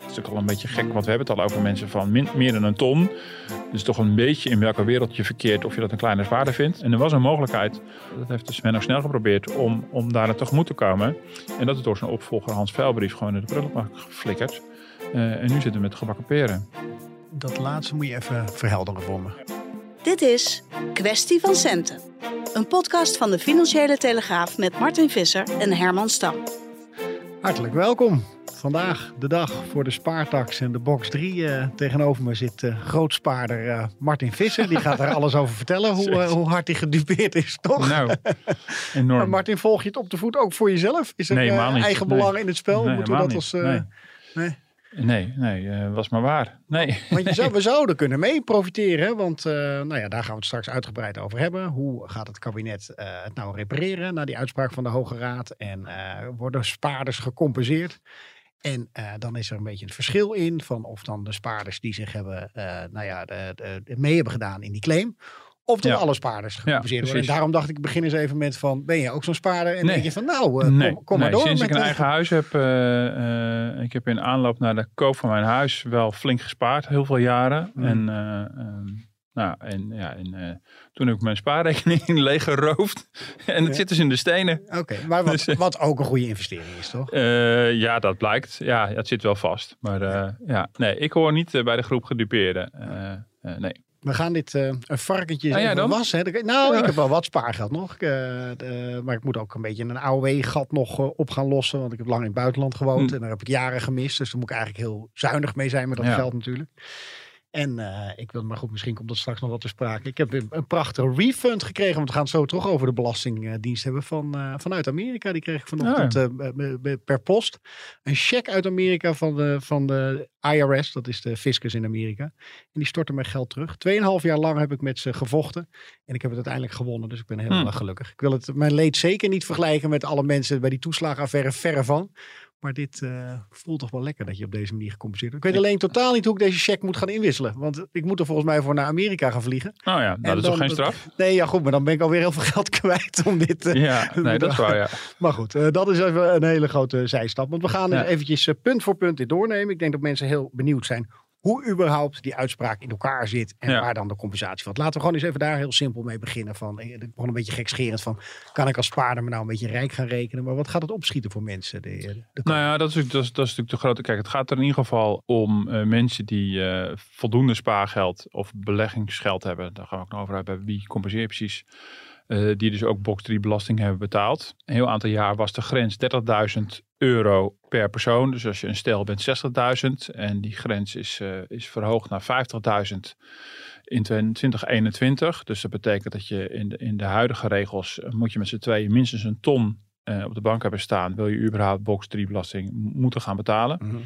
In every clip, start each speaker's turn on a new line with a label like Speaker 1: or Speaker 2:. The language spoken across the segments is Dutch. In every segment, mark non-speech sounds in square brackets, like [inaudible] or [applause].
Speaker 1: Het is ook al een beetje gek, want we hebben het al over mensen van min, meer dan een ton. Dus toch een beetje in welke wereld je verkeert of je dat een kleine zwaarder vindt. En er was een mogelijkheid, dat heeft de Sven ook snel geprobeerd, om, om daar tegemoet te komen. En dat is door zijn opvolger Hans Vuilbrief gewoon in de prullenbak geflikkerd. Uh, en nu zitten we met gebakken peren.
Speaker 2: Dat laatste moet je even verhelderen voor me.
Speaker 3: Dit is Kwestie van Centen. Een podcast van de Financiële Telegraaf met Martin Visser en Herman Stam.
Speaker 2: Hartelijk welkom. Vandaag de dag voor de Spaartax en de box 3. Uh, tegenover me zit uh, grootspaarder uh, Martin Visser. Die gaat er alles over vertellen hoe, [laughs] hoe hard hij gedupeerd is, toch?
Speaker 1: Nou, [laughs] enorm.
Speaker 2: Maar Martin, volg je het op de voet ook voor jezelf? Is er
Speaker 1: nee,
Speaker 2: eigen
Speaker 1: nee.
Speaker 2: belang in het spel?
Speaker 1: Nee,
Speaker 2: Moeten we dat als...
Speaker 1: nee.
Speaker 2: Nee?
Speaker 1: Nee, nee, was maar waar. Nee.
Speaker 2: Want je zou, [laughs] we zouden kunnen mee profiteren, want uh, nou ja, daar gaan we het straks uitgebreid over hebben. Hoe gaat het kabinet uh, het nou repareren na die uitspraak van de Hoge Raad? En worden spaarders gecompenseerd? En dan is er een beetje het verschil in van of dan de spaarders die zich hebben, nou ja, de mee hebben gedaan in die claim. Of ja. alle spaarders gecompenseerd
Speaker 1: ja,
Speaker 2: worden. En daarom dacht ik, begin eens even met van, ben je ook zo'n spaarder? En
Speaker 1: nee.
Speaker 2: denk je van, nou, uh,
Speaker 1: nee.
Speaker 2: kom, kom maar door.
Speaker 1: Sinds
Speaker 2: met
Speaker 1: ik een eigen huis heb, uh, uh, ik heb in aanloop naar de koop van mijn huis wel flink gespaard. Heel veel jaren.
Speaker 2: Mm.
Speaker 1: En, um, nou, en, ja, en toen heb ik mijn spaarrekening [laughs] leeggeroofd. [laughs] en het
Speaker 2: Ja.
Speaker 1: zit dus in de stenen.
Speaker 2: Oké, okay, maar wat,
Speaker 1: Dus,
Speaker 2: wat ook een goede investering is, toch?
Speaker 1: ja, dat blijkt. Ja, het zit wel vast. Maar ja. nee, ik hoor niet bij de groep gedupeerden. nee.
Speaker 2: We gaan dit uh, een varkentje
Speaker 1: ah, ja, dan?
Speaker 2: wassen. Hè? Nou, ik heb wel wat spaargeld nog. Uh, de, maar ik moet ook een beetje een AOW-gat nog op gaan lossen. Want ik heb lang in het buitenland gewoond.
Speaker 1: Hm.
Speaker 2: En daar heb ik jaren gemist. Dus daar moet ik eigenlijk heel zuinig mee zijn met dat
Speaker 1: ja.
Speaker 2: geld natuurlijk. En uh, ik wil, maar goed, misschien komt dat straks nog wat te sprake. Ik heb een, prachtige refund gekregen. Want we gaan het zo toch over de belastingdienst hebben van, uh, vanuit Amerika. Die kreeg ik vanochtend
Speaker 1: ja.
Speaker 2: uh, per post. Een cheque uit Amerika van de, van de IRS. Dat is de fiscus in Amerika. En die stortte mij geld terug. Tweeënhalf jaar lang heb ik met ze gevochten. En ik heb het uiteindelijk gewonnen. Dus ik ben heel
Speaker 1: Hmm.
Speaker 2: gelukkig. Ik wil het, mijn leed zeker niet vergelijken met alle mensen bij die toeslagenaffaire. Verre van. Maar dit uh, voelt toch wel lekker dat je op deze manier gecompenseerd wordt. Ik weet alleen totaal niet hoe ik deze cheque moet gaan inwisselen. Want ik moet er volgens mij voor naar Amerika gaan vliegen.
Speaker 1: Oh ja, nou, dat is toch geen straf?
Speaker 2: Nee, ja goed, maar dan ben ik alweer heel veel [laughs] geld kwijt om dit... Uh,
Speaker 1: ja, [laughs] nee, dat is waar, ja.
Speaker 2: Maar goed, uh, dat is even een hele grote zijstap. Want we gaan ja. eventjes punt voor punt dit doornemen. Ik denk dat mensen heel benieuwd zijn hoe überhaupt die uitspraak in elkaar zit en ja. waar dan de compensatie valt. Laten we gewoon eens even daar heel simpel mee beginnen. Van, ik begon een beetje gekscherend van, kan ik als spaarder me nou een beetje rijk gaan rekenen? Maar wat gaat het opschieten voor mensen? De, de
Speaker 1: nou ja, dat is, dat, is, dat is natuurlijk de grote... Kijk, het gaat er in ieder geval om uh, mensen die uh, voldoende spaargeld of beleggingsgeld hebben. Daar gaan we ook nog over hebben. Wie compenseert precies? Uh, die dus ook box 3 belasting hebben betaald. Een heel aantal jaar was de grens 30.000 euro per persoon. Dus als je een stel bent 60.000 en die grens is, uh, is verhoogd naar 50.000 in 2021. Dus dat betekent dat je in de, in de huidige regels uh, moet je met z'n tweeën minstens een ton op de bank hebben staan. Wil je überhaupt box 3 belasting moeten gaan betalen.
Speaker 2: Mhm.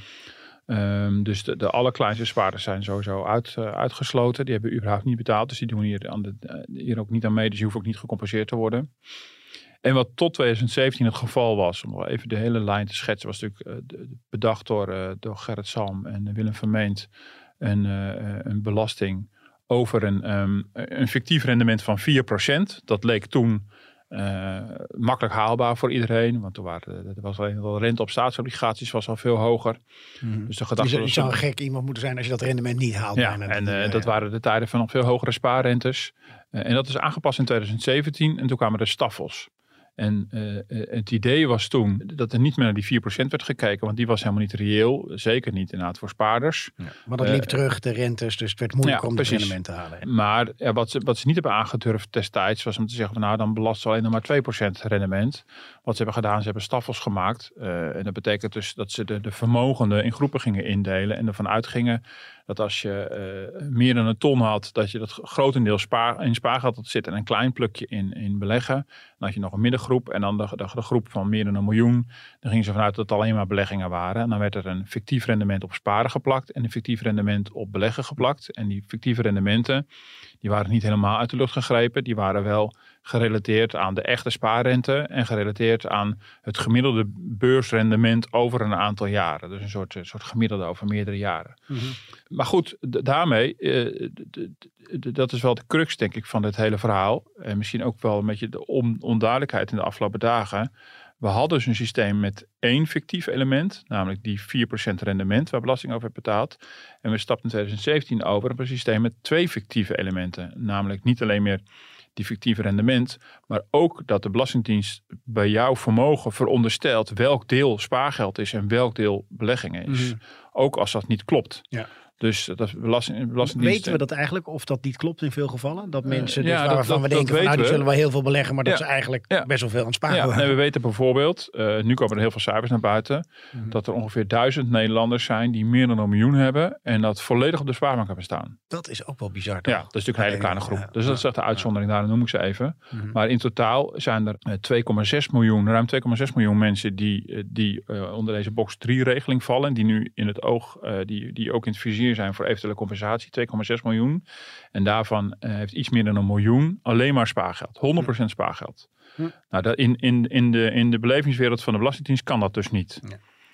Speaker 1: Um, dus de, de allerkleinste spaarders zijn sowieso uit, uh, uitgesloten. Die hebben überhaupt niet betaald. Dus die doen hier, aan de, uh, hier ook niet aan mee. Dus die hoeven ook niet gecompenseerd te worden. En wat tot 2017 het geval was, om nog even de hele lijn te schetsen, was natuurlijk uh, bedacht door, door Gerrit Salm en Willem Vermeend een, een belasting over een, um, een fictief rendement van 4%. Dat leek toen uh, makkelijk haalbaar voor iedereen. Want er, waren, er was alleen wel rente op staatsobligaties was al veel hoger.
Speaker 2: Mm.
Speaker 1: Dus de gedachte
Speaker 2: je zou een gek iemand moeten zijn als je dat rendement niet haalt.
Speaker 1: Ja, bijna. en uh, dat waren de tijden van nog veel hogere spaarrentes. Uh, en dat is aangepast in 2017 en toen kwamen de staffels. En uh, het idee was toen dat er niet meer naar die 4% werd gekeken, want die was helemaal niet reëel. Zeker niet inderdaad voor spaarders.
Speaker 2: Ja, maar dat liep uh, terug, de rentes, dus het werd moeilijk
Speaker 1: ja,
Speaker 2: om
Speaker 1: precies.
Speaker 2: rendement te halen.
Speaker 1: Maar ja, wat, ze, wat ze niet hebben aangedurfd destijds was om te zeggen, van, nou dan belast ze alleen nog maar 2% rendement. Wat ze hebben gedaan, ze hebben staffels gemaakt. En dat betekent dus dat ze de, de vermogenden in groepen gingen indelen en ervan uitgingen dat als je eh, meer dan een ton had, dat je dat grotendeels spaar, in spaargeld had zitten en een klein plukje in, in beleggen. Dan had je nog een middengroep en dan de, de, de groep van meer dan een miljoen. Dan gingen ze vanuit dat het alleen maar beleggingen waren. En dan werd er een fictief rendement op sparen geplakt en een fictief rendement op beleggen geplakt. En die fictieve rendementen, die waren niet helemaal uit de lucht gegrepen. Die waren wel gerelateerd aan de echte spaarrente en gerelateerd aan het gemiddelde beursrendement over een aantal jaren. Dus een soort, een soort gemiddelde over meerdere jaren. Maar goed, daarmee, eh, dat is wel de crux denk ik van dit hele verhaal. En misschien ook wel een beetje de on- onduidelijkheid in de afgelopen dagen. We hadden dus een systeem met één fictief element, namelijk die 4% rendement waar belasting over werd betaald. En we stapten in 2017 over op een systeem met twee fictieve elementen. Namelijk niet alleen meer die fictieve rendement, maar ook dat de Belastingdienst bij jouw vermogen veronderstelt welk deel spaargeld is en welk deel beleggingen is.
Speaker 2: Mhm.
Speaker 1: Ook als dat niet klopt.
Speaker 2: Ja.
Speaker 1: Dus dat belasting, belastingdienst.
Speaker 2: Weten we dat eigenlijk, of dat niet klopt in veel gevallen? Dat mensen dus
Speaker 1: ja, dat-
Speaker 2: waarvan
Speaker 1: dat-
Speaker 2: we denken, van, nou die
Speaker 1: we.
Speaker 2: zullen wel heel veel beleggen, maar dat
Speaker 1: Ja.
Speaker 2: ze eigenlijk
Speaker 1: Ja.
Speaker 2: best wel veel aan het sparen
Speaker 1: Ja, we weten bijvoorbeeld, eh, nu komen er heel veel cijfers naar buiten,
Speaker 2: Mhm.
Speaker 1: dat er ongeveer duizend Nederlanders zijn die meer dan een miljoen hebben en dat volledig op de spaarbank hebben staan.
Speaker 2: Dat is ook wel bizar.
Speaker 1: Ja, dat is natuurlijk een hele kleine groep. Dus dat is echt de uitzondering, daarom noem ik ze even.
Speaker 2: Mhm.
Speaker 1: Maar in totaal zijn er eh, 2,6 miljoen, ruim 2,6 miljoen mensen die, eh, die eh, onder deze box 3 regeling vallen. En die nu in het oog, eh, die, die ook in het vizier zijn voor eventuele compensatie. 2,6 miljoen. En daarvan eh, heeft iets meer dan een miljoen alleen maar spaargeld. 100% spaargeld.
Speaker 2: Hm.
Speaker 1: Nou, dat in, in, in, de, in de belevingswereld van de Belastingdienst kan dat dus niet.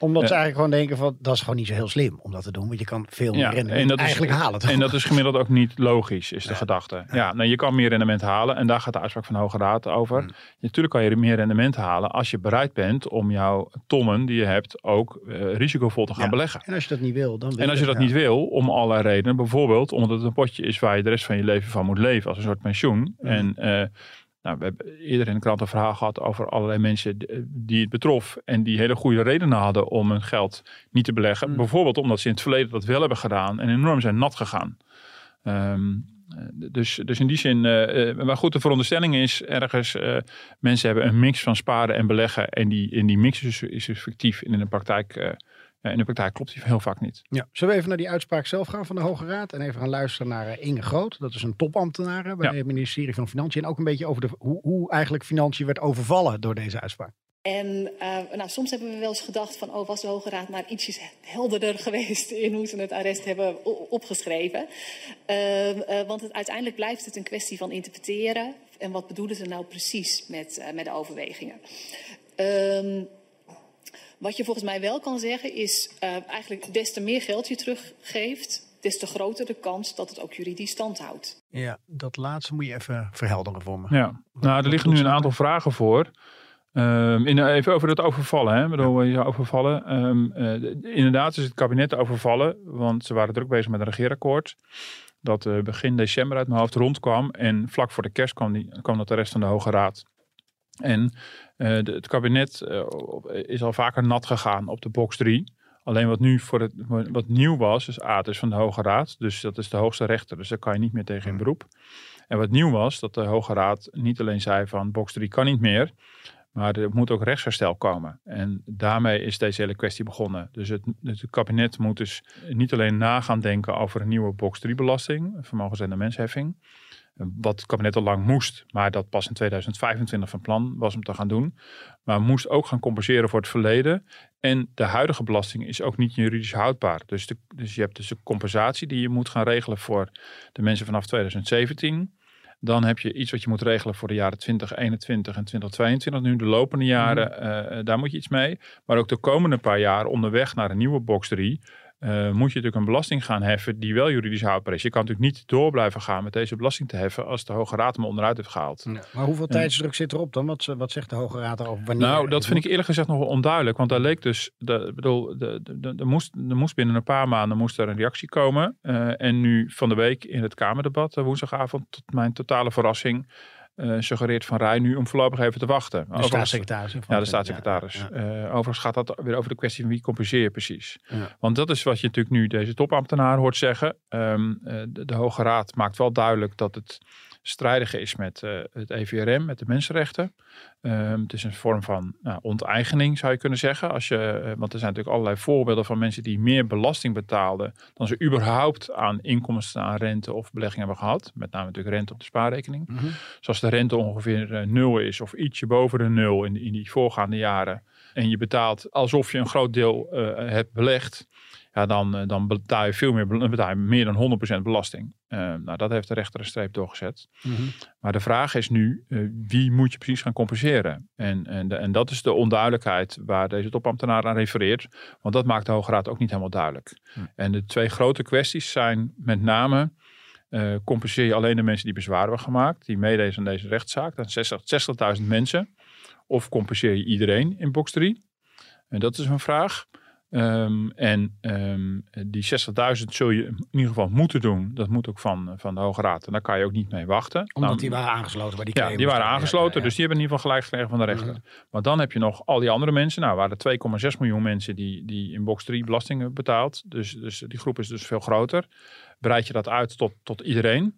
Speaker 2: Omdat ze eigenlijk gewoon denken van, dat is gewoon niet zo heel slim om dat te doen. Want je kan veel meer
Speaker 1: Ja,
Speaker 2: rendement
Speaker 1: en dat is-
Speaker 2: eigenlijk halen. toch?
Speaker 1: En dat is gemiddeld ook niet logisch, is de
Speaker 2: Ja.
Speaker 1: gedachte. Ja, nou, je kan meer rendement halen en daar gaat de uitspraak van de Hoge Raad over.
Speaker 2: Mm.
Speaker 1: Natuurlijk kan je meer rendement halen als je bereid bent om jouw tonnen die je hebt ook eh, risicovol te gaan beleggen.
Speaker 2: En als je dat niet wil, dan wil
Speaker 1: En als je dat niet wil, om allerlei redenen, bijvoorbeeld omdat het een potje is waar je de rest van je leven van moet leven, als een soort pensioen.
Speaker 2: Mhm.
Speaker 1: En eh, nou, we hebben eerder in de krant een verhaal gehad over allerlei mensen die- het betrof en die hele goede redenen hadden om hun geld niet te beleggen.
Speaker 2: Mhm.
Speaker 1: Bijvoorbeeld omdat ze in het verleden dat wel hebben gedaan en enorm zijn nat gegaan. Ehm, eh, dus, dus in die zin, eh, maar goed, de veronderstelling is ergens, eh, mensen hebben een mix van sparen en beleggen en die, in die mix is, is dus fictief en in de praktijk, in de praktijk klopt die heel vaak niet.
Speaker 2: Ja. Zullen we even naar die uitspraak zelf gaan van de Hoge Raad? En even gaan luisteren naar eh, Inge Groot. Dat is een topambtenaar bij
Speaker 1: Ja.
Speaker 2: het ministerie van Financiën. En ook een beetje over de, hoe, hoe eigenlijk financiën werd overvallen door deze uitspraak.
Speaker 4: En uh, nou, soms hebben we wel eens gedacht van, oh, was de Hoge Raad maar ietsjes helderder [laughs] geweest in hoe ze het arrest hebben opgeschreven. Uh, uh, want het, uiteindelijk blijft het een kwestie van interpreteren. En wat bedoelen ze nou precies met, met de overwegingen? Ehm, wat je volgens mij wel kan zeggen is, eigenlijk des te meer geld je teruggeeft, des te groter de kans dat het ook juridisch stand houdt.
Speaker 2: Ja, dat laatste moet je even verhelderen voor me.
Speaker 1: Ja, nou, er liggen nu een aantal vragen voor. Um, in, even over het overvallen. Hè? Bedoel, je overvallen. Um, uh, inderdaad is het kabinet overvallen, want ze waren druk bezig met een regeerakkoord. Dat uh, begin december uit mijn hoofd rondkwam. En vlak voor de kerst kwam, die, kwam dat de rest van de Hoge Raad. En uh, de, het kabinet is al vaker nat gegaan op de box 3. Alleen wat nu voor het, wat nieuw was, is A, het is van de Hoge Raad. Dus dat is de hoogste rechter. Dus daar kan je niet meer tegen in beroep. En wat nieuw was, dat de Hoge Raad niet alleen zei van box 3 kan niet meer. Maar er moet ook rechtsherstel komen. En daarmee is deze hele kwestie begonnen. Dus het, het kabinet moet dus niet alleen na gaan denken over een nieuwe box 3 belasting, vermogensrendementsheffing. Wat het kabinet al lang moest, maar dat pas in 2025 van plan was om te gaan doen. Maar moest ook gaan compenseren voor het verleden. En de huidige belasting is ook niet juridisch houdbaar. Dus, de, dus je hebt dus de compensatie die je moet gaan regelen voor de mensen vanaf 2017. Dan heb je iets wat je moet regelen voor de jaren 2021 en 2022. Nu de lopende jaren, mm. uh, daar moet je iets mee. Maar ook de komende paar jaar onderweg naar een nieuwe box 3... Uh, moet je natuurlijk een belasting gaan heffen die wel juridisch houdbaar is. Je kan natuurlijk niet door blijven gaan met deze belasting te heffen als de Hoge Raad hem onderuit heeft gehaald.
Speaker 2: Ja, maar hoeveel en, tijdsdruk zit erop dan? Wat, wat zegt de Hoge Raad erover? Wanneer
Speaker 1: nou, dat vind ik eerlijk gezegd nog wel onduidelijk. Want daar leek dus, de, bedoel, de, de, de, moest, er moest binnen een paar maanden moest er een reactie komen. Uh, en nu van de week in het Kamerdebat, woensdagavond, tot mijn totale verrassing, suggereert Van Rij nu om voorlopig even te wachten.
Speaker 2: De staatssecretaris.
Speaker 1: Ja, de staatssecretaris. Ja, ja. Uh, overigens gaat dat weer over de kwestie van wie compenseer je precies. Ja. Want dat is wat je natuurlijk nu deze topambtenaar hoort zeggen. Um, uh, de, de, Hoge Raad maakt wel duidelijk dat het strijdig is met uh, het EVRM, met de mensenrechten. Um, het is een vorm van nou, onteigening, zou je kunnen zeggen. Als je, uh, want er zijn natuurlijk allerlei voorbeelden van mensen die meer belasting betaalden dan ze überhaupt aan inkomsten, aan rente of belegging hebben gehad. Met name natuurlijk rente op de spaarrekening. Mm -hmm. Dus als de rente ongeveer uh, nul is of ietsje boven de nul in, in die voorgaande jaren. En je betaalt alsof je een groot deel hebt belegd ja, dan, eh, dan betaal je veel meer, betaal je meer dan 100% belasting. Uh, nou, dat heeft de rechter een streep doorgezet. Mm -hmm. Maar de vraag is nu, uh, wie moet je precies gaan compenseren? En, en, de, en dat is de onduidelijkheid waar deze topambtenaar aan refereert. Want dat maakt de Hoge Raad ook niet helemaal duidelijk. Mm. En de twee grote kwesties zijn met name... Uh, compenseer je alleen de mensen die bezwaar hebben gemaakt, die meedeed aan deze rechtszaak, dat zijn 60.000 60 mensen. Of compenseer je iedereen in box 3? En dat is een vraag. Um, en um, die 60.000 zul je in ieder geval moeten doen. Dat moet ook van, van de Hoge Raad. En daar kan je ook niet mee wachten.
Speaker 2: Omdat nou, die waren aangesloten bij die
Speaker 1: Ja, die waren aangesloten. Ja, ja. Dus die hebben in ieder geval gelijk gekregen van de rechter. Mm -hmm. Maar dan heb je nog al die andere mensen. Nou, waren 2,6 miljoen mensen die, die in box 3 belastingen betaald. Dus, dus die groep is dus veel groter. Breid je dat uit tot, tot iedereen.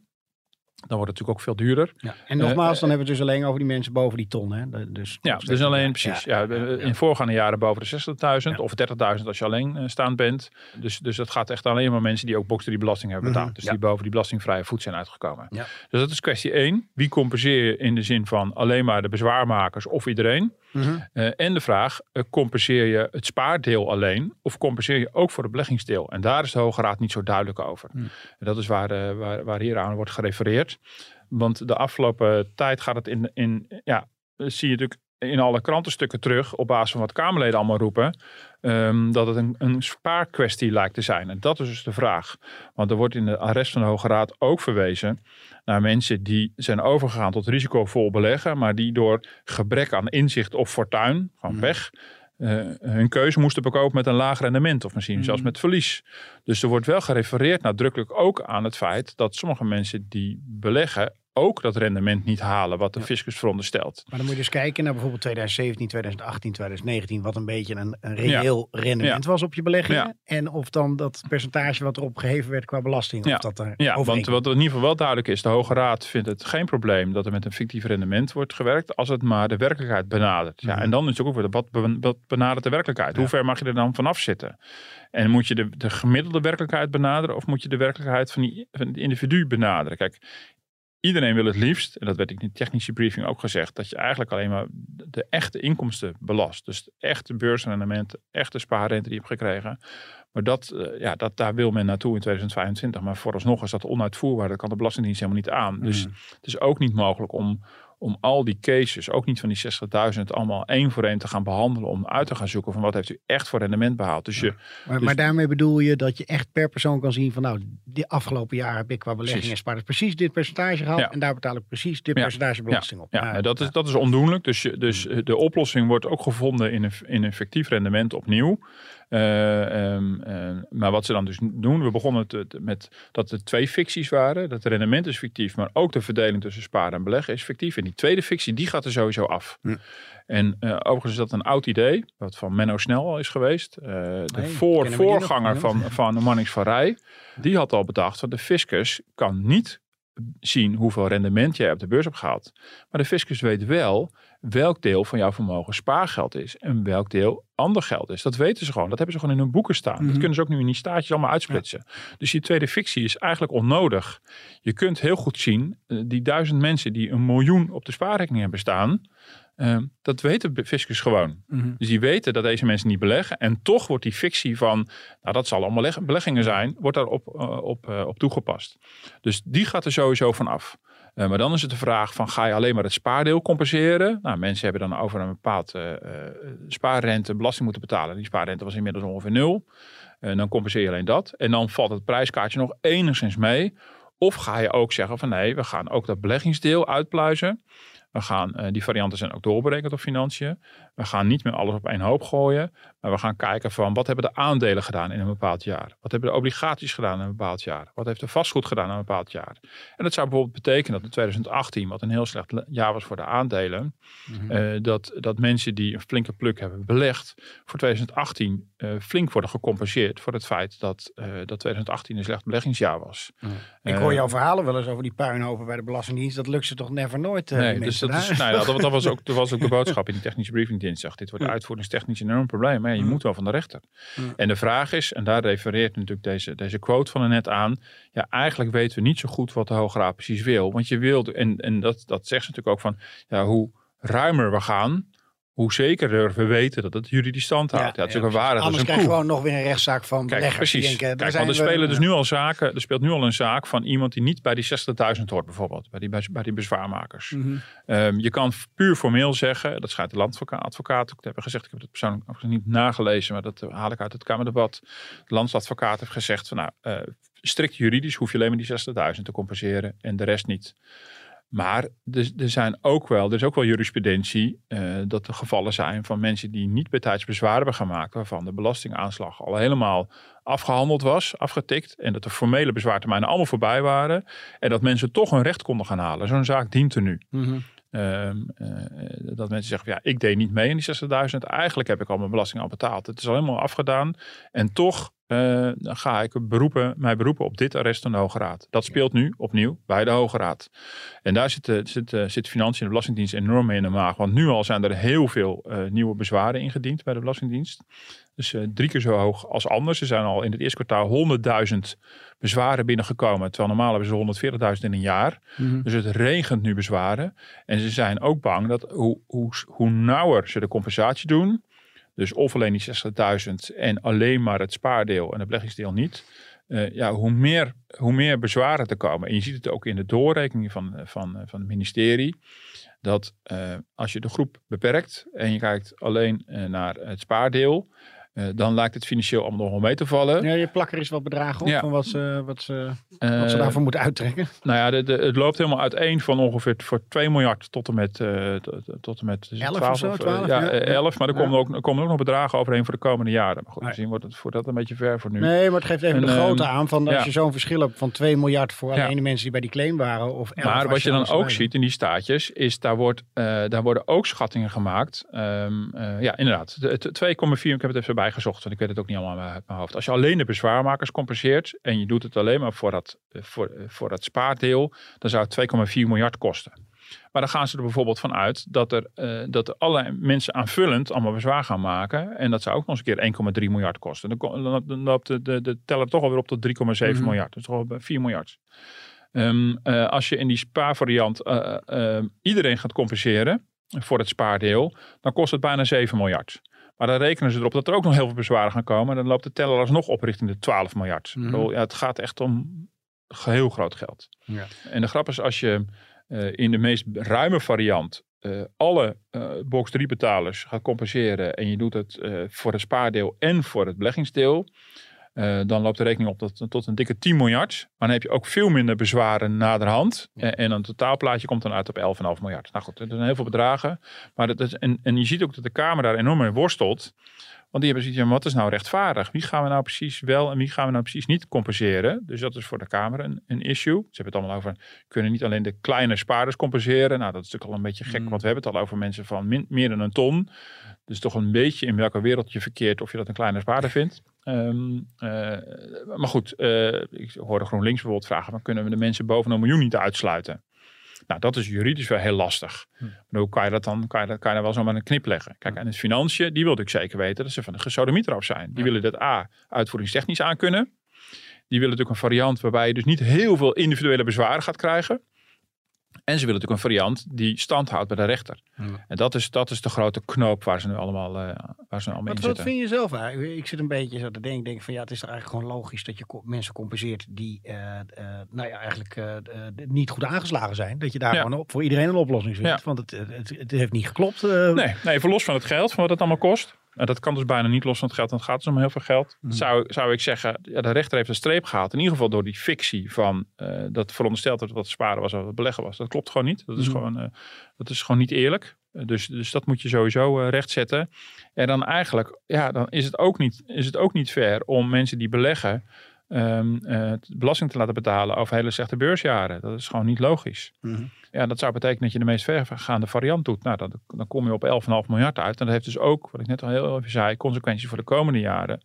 Speaker 1: Dan wordt het natuurlijk ook veel duurder.
Speaker 2: Ja. En nogmaals, uh, dan hebben we het dus alleen over die mensen boven die ton. Hè?
Speaker 1: Dus, ja, dus alleen precies. Ja, ja, ja, in voorgaande jaren boven de 60.000 of 30.000 als je alleen uh, staand bent. Dus, dus dat gaat echt alleen maar mensen die ook box 3 belasting hebben betaald. Mm -hmm. Dus die boven die belastingvrije voet zijn uitgekomen. Dus dat is kwestie 1. Wie compenseer je in de zin van alleen maar de bezwaarmakers of iedereen? Mm -hmm. uh, en de vraag, compenseer je het spaardeel alleen of compenseer je ook voor het beleggingsdeel? En daar is de Hoge Raad niet zo duidelijk over. Mm. En dat is waar, waar, waar hier aan wordt gerefereerd. Want de afgelopen tijd gaat het in, in ja, zie je natuurlijk in alle krantenstukken terug, op basis van wat Kamerleden allemaal roepen, um, dat het een, een spaarkwestie lijkt te zijn. En dat is dus de vraag. Want er wordt in de arrest van de Hoge Raad ook verwezen naar mensen die zijn overgegaan tot risicovol beleggen, maar die door gebrek aan inzicht of fortuin, van pech, uh, hun keuze moesten bekopen met een laag rendement of misschien mm. zelfs met verlies. Dus er wordt wel gerefereerd nadrukkelijk ook aan het feit dat sommige mensen die beleggen ook dat rendement niet halen wat de ja. fiscus veronderstelt.
Speaker 2: Maar dan moet je dus kijken naar bijvoorbeeld 2017, 2018, 2019, wat een beetje een, een reëel ja. rendement ja. was op je beleggingen. En of dan dat percentage wat erop geheven werd qua belasting. Of dat er
Speaker 1: ja, want wat in ieder geval wel duidelijk is, de Hoge Raad vindt het geen probleem dat er met een fictief rendement wordt gewerkt, als het maar de werkelijkheid benadert. Ja, en dan is het ook weer, wat, wat benadert de werkelijkheid? Hoe ver mag je er dan vanaf zitten? En moet je de, de gemiddelde werkelijkheid benaderen of moet je de werkelijkheid van, die, van het individu benaderen? Kijk, iedereen wil het liefst, en dat werd in de technische briefing ook gezegd, dat je eigenlijk alleen maar de echte inkomsten belast. Dus de echte beursrendementen, echte spaarrente die je hebt gekregen. Maar dat, uh, ja, dat, daar wil men naartoe in 2025. Maar vooralsnog is dat onuitvoerbaar. Dat kan de Belastingdienst helemaal niet aan. Dus
Speaker 2: Mm.
Speaker 1: het is ook niet mogelijk om, om al die cases, ook niet van die 60.000, allemaal één voor één te gaan behandelen. Om uit te gaan zoeken van wat heeft u echt voor rendement behaald. Dus je,
Speaker 2: Maar,
Speaker 1: dus-
Speaker 2: maar daarmee bedoel je dat je echt per persoon kan zien van nou, de afgelopen jaar heb ik qua en
Speaker 1: Precies.
Speaker 2: spaarders precies dit percentage gehad.
Speaker 1: Ja.
Speaker 2: En daar betaal ik precies dit
Speaker 1: Ja.
Speaker 2: percentage belasting op.
Speaker 1: Ja, dat, is, dat is ondoenlijk. Dus, je- dus de oplossing wordt ook gevonden in een, in een fictief rendement opnieuw. Eh, ehm, eh, maar wat ze dan dus doen, we begonnen te- te- met dat er twee ficties waren. Dat rendement is fictief, maar ook de verdeling tussen sparen en beleggen is fictief. En die tweede fictie, die gaat er sowieso af.
Speaker 2: Hm.
Speaker 1: En eh, overigens is dat een oud idee, wat van Menno Snel al is geweest. Eh, de voor, voorganger van, van Mannings van Rij, die had al bedacht dat de fiscus kan niet zien hoeveel rendement jij op de beurs hebt gehaald. Maar de fiscus weet wel welk deel van jouw vermogen spaargeld is en welk deel ander geld is. Dat weten ze gewoon. Dat hebben ze gewoon in hun boeken staan. Dat
Speaker 2: Mhm.
Speaker 1: kunnen ze ook nu in die staatjes allemaal uitsplitsen. Dus die tweede fictie is eigenlijk onnodig. Je kunt heel goed zien, eh, die duizend mensen die een miljoen op de spaarrekening hebben staan, eh, dat weten de fiscus gewoon.
Speaker 2: Mhm.
Speaker 1: Dus die weten dat deze mensen niet beleggen. En toch wordt die fictie van, nou dat zal allemaal leg- beleggingen zijn, wordt daarop op, eh, op toegepast. Dus die gaat er sowieso van af. Eh, maar dan is het de vraag van, ga je alleen maar het spaardeel compenseren? Nou, mensen hebben dan over een bepaald eh, eh, spaarrente belasting moeten betalen. Die spaarrente was inmiddels ongeveer nul. En dan compenseer je alleen dat. En dan valt het prijskaartje nog enigszins mee. Of ga je ook zeggen van nee, we gaan ook dat beleggingsdeel uitpluizen. We gaan, die varianten zijn ook doorberekend op financiën. We gaan niet meer alles op één hoop gooien. Maar we gaan kijken van wat hebben de aandelen gedaan in een bepaald jaar? Wat hebben de obligaties gedaan in een bepaald jaar? Wat heeft de vastgoed gedaan in een bepaald jaar? En dat zou bijvoorbeeld betekenen dat in 2018, wat een heel slecht jaar was voor de aandelen, eh, dat, dat mensen die een flinke pluk hebben belegd, voor 2018 eh, flink worden gecompenseerd voor het feit dat, eh, dat 2018 een slecht beleggingsjaar was.
Speaker 2: Ik hoor jouw verhalen wel eens over die puinhopen bij de Belastingdienst. Dat lukt ze toch never nooit. eh,
Speaker 1: Nee, dus dat, is, nou ja, dat, dat was ook, [laughs] dat was ook de boodschap in die technische briefing dinsdag. Dit wordt uitvoeringstechnisch een enorm probleem. Maar je moet wel van de rechter. En de vraag is, en daar refereert natuurlijk deze, deze quote van net aan. Ja, eigenlijk weten we niet zo goed wat de Hoge Raad precies wil. Want je wilt, en, en dat, dat zegt ze natuurlijk ook van, ja, hoe ruimer we gaan, hoe zekerder we weten dat het juridisch stand houdt. Ja, het is ook een
Speaker 2: Anders
Speaker 1: een
Speaker 2: krijg je gewoon nog weer een rechtszaak van
Speaker 1: Kijk,
Speaker 2: beleggers.
Speaker 1: precies.
Speaker 2: denken,
Speaker 1: Kijk, want er
Speaker 2: we-
Speaker 1: spelen dus nu al zaken. Er speelt nu al een zaak van iemand die niet bij die 60.000 hoort, bijvoorbeeld. Bij die, bij, bij die bezwaarmakers.
Speaker 2: Mhm.
Speaker 1: Ehm, je kan puur formeel zeggen, dat schijnt de landadvocaat ook te hebben gezegd. Ik heb het persoonlijk overigens niet nagelezen, maar dat eh, haal ik uit het Kamerdebat. De landsadvocaat heeft gezegd van nou, eh, strikt juridisch hoef je alleen maar die 60.000 te compenseren en de rest niet. Maar er, er zijn ook wel, er is ook wel jurisprudentie eh, dat er gevallen zijn van mensen die niet bij tijds bezwaar hebben gemaakt, waarvan de belastingaanslag al helemaal afgehandeld was, afgetikt. En dat de formele bezwaartermijnen allemaal voorbij waren. En dat mensen toch hun recht konden gaan halen. Zo'n zaak dient er nu.
Speaker 2: Mhm.
Speaker 1: Ehm, eh, dat mensen zeggen, ja, ik deed niet mee in die 60.000. Eigenlijk heb ik al mijn belasting al betaald. Het is al helemaal afgedaan. En toch dan ga ik beroepen, mij beroepen op dit arrest van de Hoge Raad. Dat speelt nu opnieuw bij de Hoge Raad. En daar zit, eh, zit, eh, zit Financiën en de Belastingdienst enorm mee in de maag. Want nu al zijn er heel veel eh, nieuwe bezwaren ingediend bij de Belastingdienst. Dus eh, drie keer zo hoog als anders. Er zijn al in het eerste kwartaal 100.000 bezwaren binnengekomen. Terwijl normaal hebben ze 140.000 in een jaar.
Speaker 2: Mhm.
Speaker 1: Dus het regent nu bezwaren. En ze zijn ook bang dat hoe, hoe, hoe nauwer ze de compensatie doen. Dus of alleen die 60.000 en alleen maar het spaardeel en het beleggingsdeel niet. eh, ja, hoe, meer, hoe meer bezwaren er komen. En je ziet het ook in de doorrekening van, van, van het ministerie. Dat eh, als je de groep beperkt en je kijkt alleen eh, naar het spaardeel. Eh, dan lijkt het financieel allemaal nog wel mee te vallen.
Speaker 2: Ja, je plak er eens wat bedragen op
Speaker 1: Ja.
Speaker 2: van wat ze, wat ze,
Speaker 1: Eh,
Speaker 2: wat ze daarvoor moeten uittrekken.
Speaker 1: Nou ja, de, de, het loopt helemaal uiteen van ongeveer voor 2 miljard tot en met, eh, tot, en met
Speaker 2: 11 of
Speaker 1: 12
Speaker 2: zo,
Speaker 1: eh,
Speaker 2: 12,
Speaker 1: ja,
Speaker 2: ja.
Speaker 1: eh, 11. Maar er komen, ook, er komen ook nog bedragen overheen voor de komende jaren. Maar goed, misschien wordt het voor dat een beetje ver voor nu.
Speaker 2: Nee, maar het geeft even
Speaker 1: En,
Speaker 2: de grootte
Speaker 1: ehm,
Speaker 2: aan van als je zo'n verschil hebt van 2 miljard voor alleen de mensen die bij die claim waren. Of 11
Speaker 1: Maar wat je dan ook ziet in die staatjes, is daar, wordt, daar worden ook schattingen gemaakt. Ehm, eh, ja, inderdaad. De- het 2,4, ik heb het even bijgezocht, want ik weet het ook niet allemaal uit mijn hoofd. Als je alleen de bezwaarmakers compenseert en je doet het alleen maar voor dat, eh, voor, eh, voor dat spaardeel, dan zou het 2,4 miljard kosten. Maar dan gaan ze er bijvoorbeeld van uit dat er, eh, dat er allerlei mensen aanvullend allemaal bezwaar gaan maken. En dat zou ook nog eens een keer 1,3 miljard kosten. Dan, ko- dan, dan loopt de, de, de teller toch alweer op tot 3,7
Speaker 2: Mhm.
Speaker 1: miljard. Dus toch al bij 4 miljard. Ehm, eh, als je in die spaarvariant iedereen gaat compenseren voor het spaardeel, dan kost het bijna 7 miljard. Maar dan rekenen ze erop dat er ook nog heel veel bezwaren gaan komen. En dan loopt de teller alsnog op richting de 12 miljard.
Speaker 2: Mhm.
Speaker 1: Bedoel, ja, het gaat echt om heel groot geld.
Speaker 2: Ja.
Speaker 1: En de grap is als je eh, in de meest ruime variant eh, alle eh, box 3 betalers gaat compenseren en je doet het voor het spaardeel en voor het beleggingsdeel, eh, dan loopt de rekening op tot, tot een dikke 10 miljard. Maar dan heb je ook veel minder bezwaren naderhand. En, en een totaalplaatje komt dan uit op 11,5 miljard. Nou goed, dat zijn heel veel bedragen. Maar dat is, en, en je ziet ook dat de Kamer daar enorm mee worstelt. Want die hebben zoiets van, wat is nou rechtvaardig? Wie gaan we nou precies wel en wie gaan we nou precies niet compenseren? Dus dat is voor de Kamer een, een issue. Ze hebben het allemaal over, kunnen niet alleen de kleine spaarders compenseren. Nou, dat is natuurlijk al een beetje gek,
Speaker 2: Mm.
Speaker 1: want we hebben het al over mensen van min- meer dan een ton. Dus toch een beetje in welke wereld je verkeert of je dat een kleine spaarder vindt. Ehm, eh, maar goed, eh, ik hoorde GroenLinks bijvoorbeeld vragen, maar kunnen we de mensen boven een miljoen niet uitsluiten? Nou, dat is juridisch wel heel lastig. Maar hoe kan je dat dan? Kan je, dat, kan je wel zomaar een knip leggen? Kijk, en het financiën, die wilde ik zeker weten dat ze van de gesodemieter af zijn. Die willen dat A, uitvoeringstechnisch aankunnen. Die willen natuurlijk een variant waarbij je dus niet heel veel individuele bezwaren gaat krijgen. En ze willen natuurlijk een variant die stand houdt bij de rechter.
Speaker 2: Ja.
Speaker 1: En dat is, dat is de grote knoop waar ze nu allemaal, eh, waar ze nu allemaal in
Speaker 2: Wat, wat
Speaker 1: zitten.
Speaker 2: vind je zelf eigenlijk? Ik zit een beetje zo te denken, denk van ja, het is eigenlijk gewoon logisch dat je mensen compenseert die eh, eh, nou ja, eigenlijk niet goed aangeslagen zijn. Dat je daar
Speaker 1: Ja.
Speaker 2: gewoon op, voor iedereen een oplossing vindt.
Speaker 1: Ja.
Speaker 2: Want het, het, het heeft niet geklopt.
Speaker 1: Nee, nee, even los van het geld, van wat het allemaal kost. En dat kan dus bijna niet los van het geld. En het gaat dus om heel veel geld.
Speaker 2: Mhm.
Speaker 1: Zou, zou ik zeggen, ja, de rechter heeft een streep gehaald. In ieder geval door die fictie van eh, dat verondersteld dat wat sparen was of wat beleggen was. Dat klopt gewoon niet. Dat is,
Speaker 2: Mhm.
Speaker 1: gewoon, eh, dat is gewoon niet eerlijk. Eh, Dus, dus dat moet je sowieso rechtzetten. En dan eigenlijk, ja, dan is het ook niet, is het ook niet fair om mensen die beleggen ehm, eh, belasting te laten betalen over hele slechte beursjaren. Dat is gewoon niet logisch.
Speaker 2: Mhm.
Speaker 1: Ja, dat zou betekenen dat je de meest vergaande variant doet. Nou, dan, dan kom je op 11,5 miljard uit. En dat heeft dus ook, wat ik net al heel even zei, consequenties voor de komende jaren.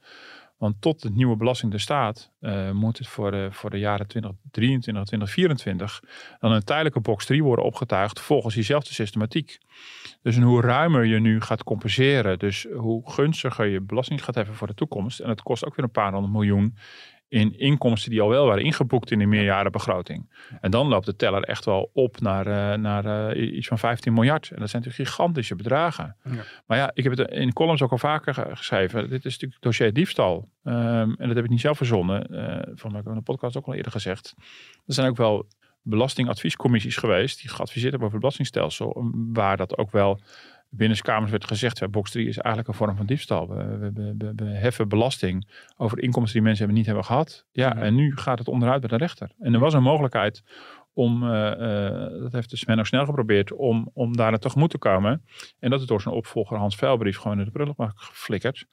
Speaker 1: Want tot de nieuwe belasting er staat, eh, moet het voor de, voor de jaren 2023 en 2024 dan een tijdelijke box 3 worden opgetuigd volgens diezelfde systematiek. Dus en hoe ruimer je nu gaat compenseren, dus hoe gunstiger je belasting gaat heffen voor de toekomst. En het kost ook weer een paar honderd miljoen in inkomsten die al wel waren ingeboekt in de meerjarenbegroting. En dan loopt de teller echt wel op naar, eh, naar eh, iets van 15 miljard. En dat zijn natuurlijk gigantische bedragen.
Speaker 2: Ja.
Speaker 1: Maar ja, ik heb het in columns ook al vaker ge- geschreven. Dit is natuurlijk dossier diefstal. Ehm, en dat heb ik niet zelf verzonnen. Eh van mij heb ik in de podcast ook al eerder gezegd. Er zijn ook wel belastingadviescommissies geweest die geadviseerd hebben over het belastingstelsel. Waar dat ook wel binnenskamers werd gezegd, ja, box 3 is eigenlijk een vorm van diefstal. We, we, we, heffen belasting over inkomsten die mensen hebben niet hebben gehad. Ja,
Speaker 2: Ja.
Speaker 1: en nu gaat het onderuit bij de rechter. En er was een mogelijkheid om, eh, eh, dat heeft de Sven ook snel geprobeerd, om, om daar tegemoet te komen. En dat is door zijn opvolger Hans Vuilbrief gewoon in de prullenbak geflikkerd.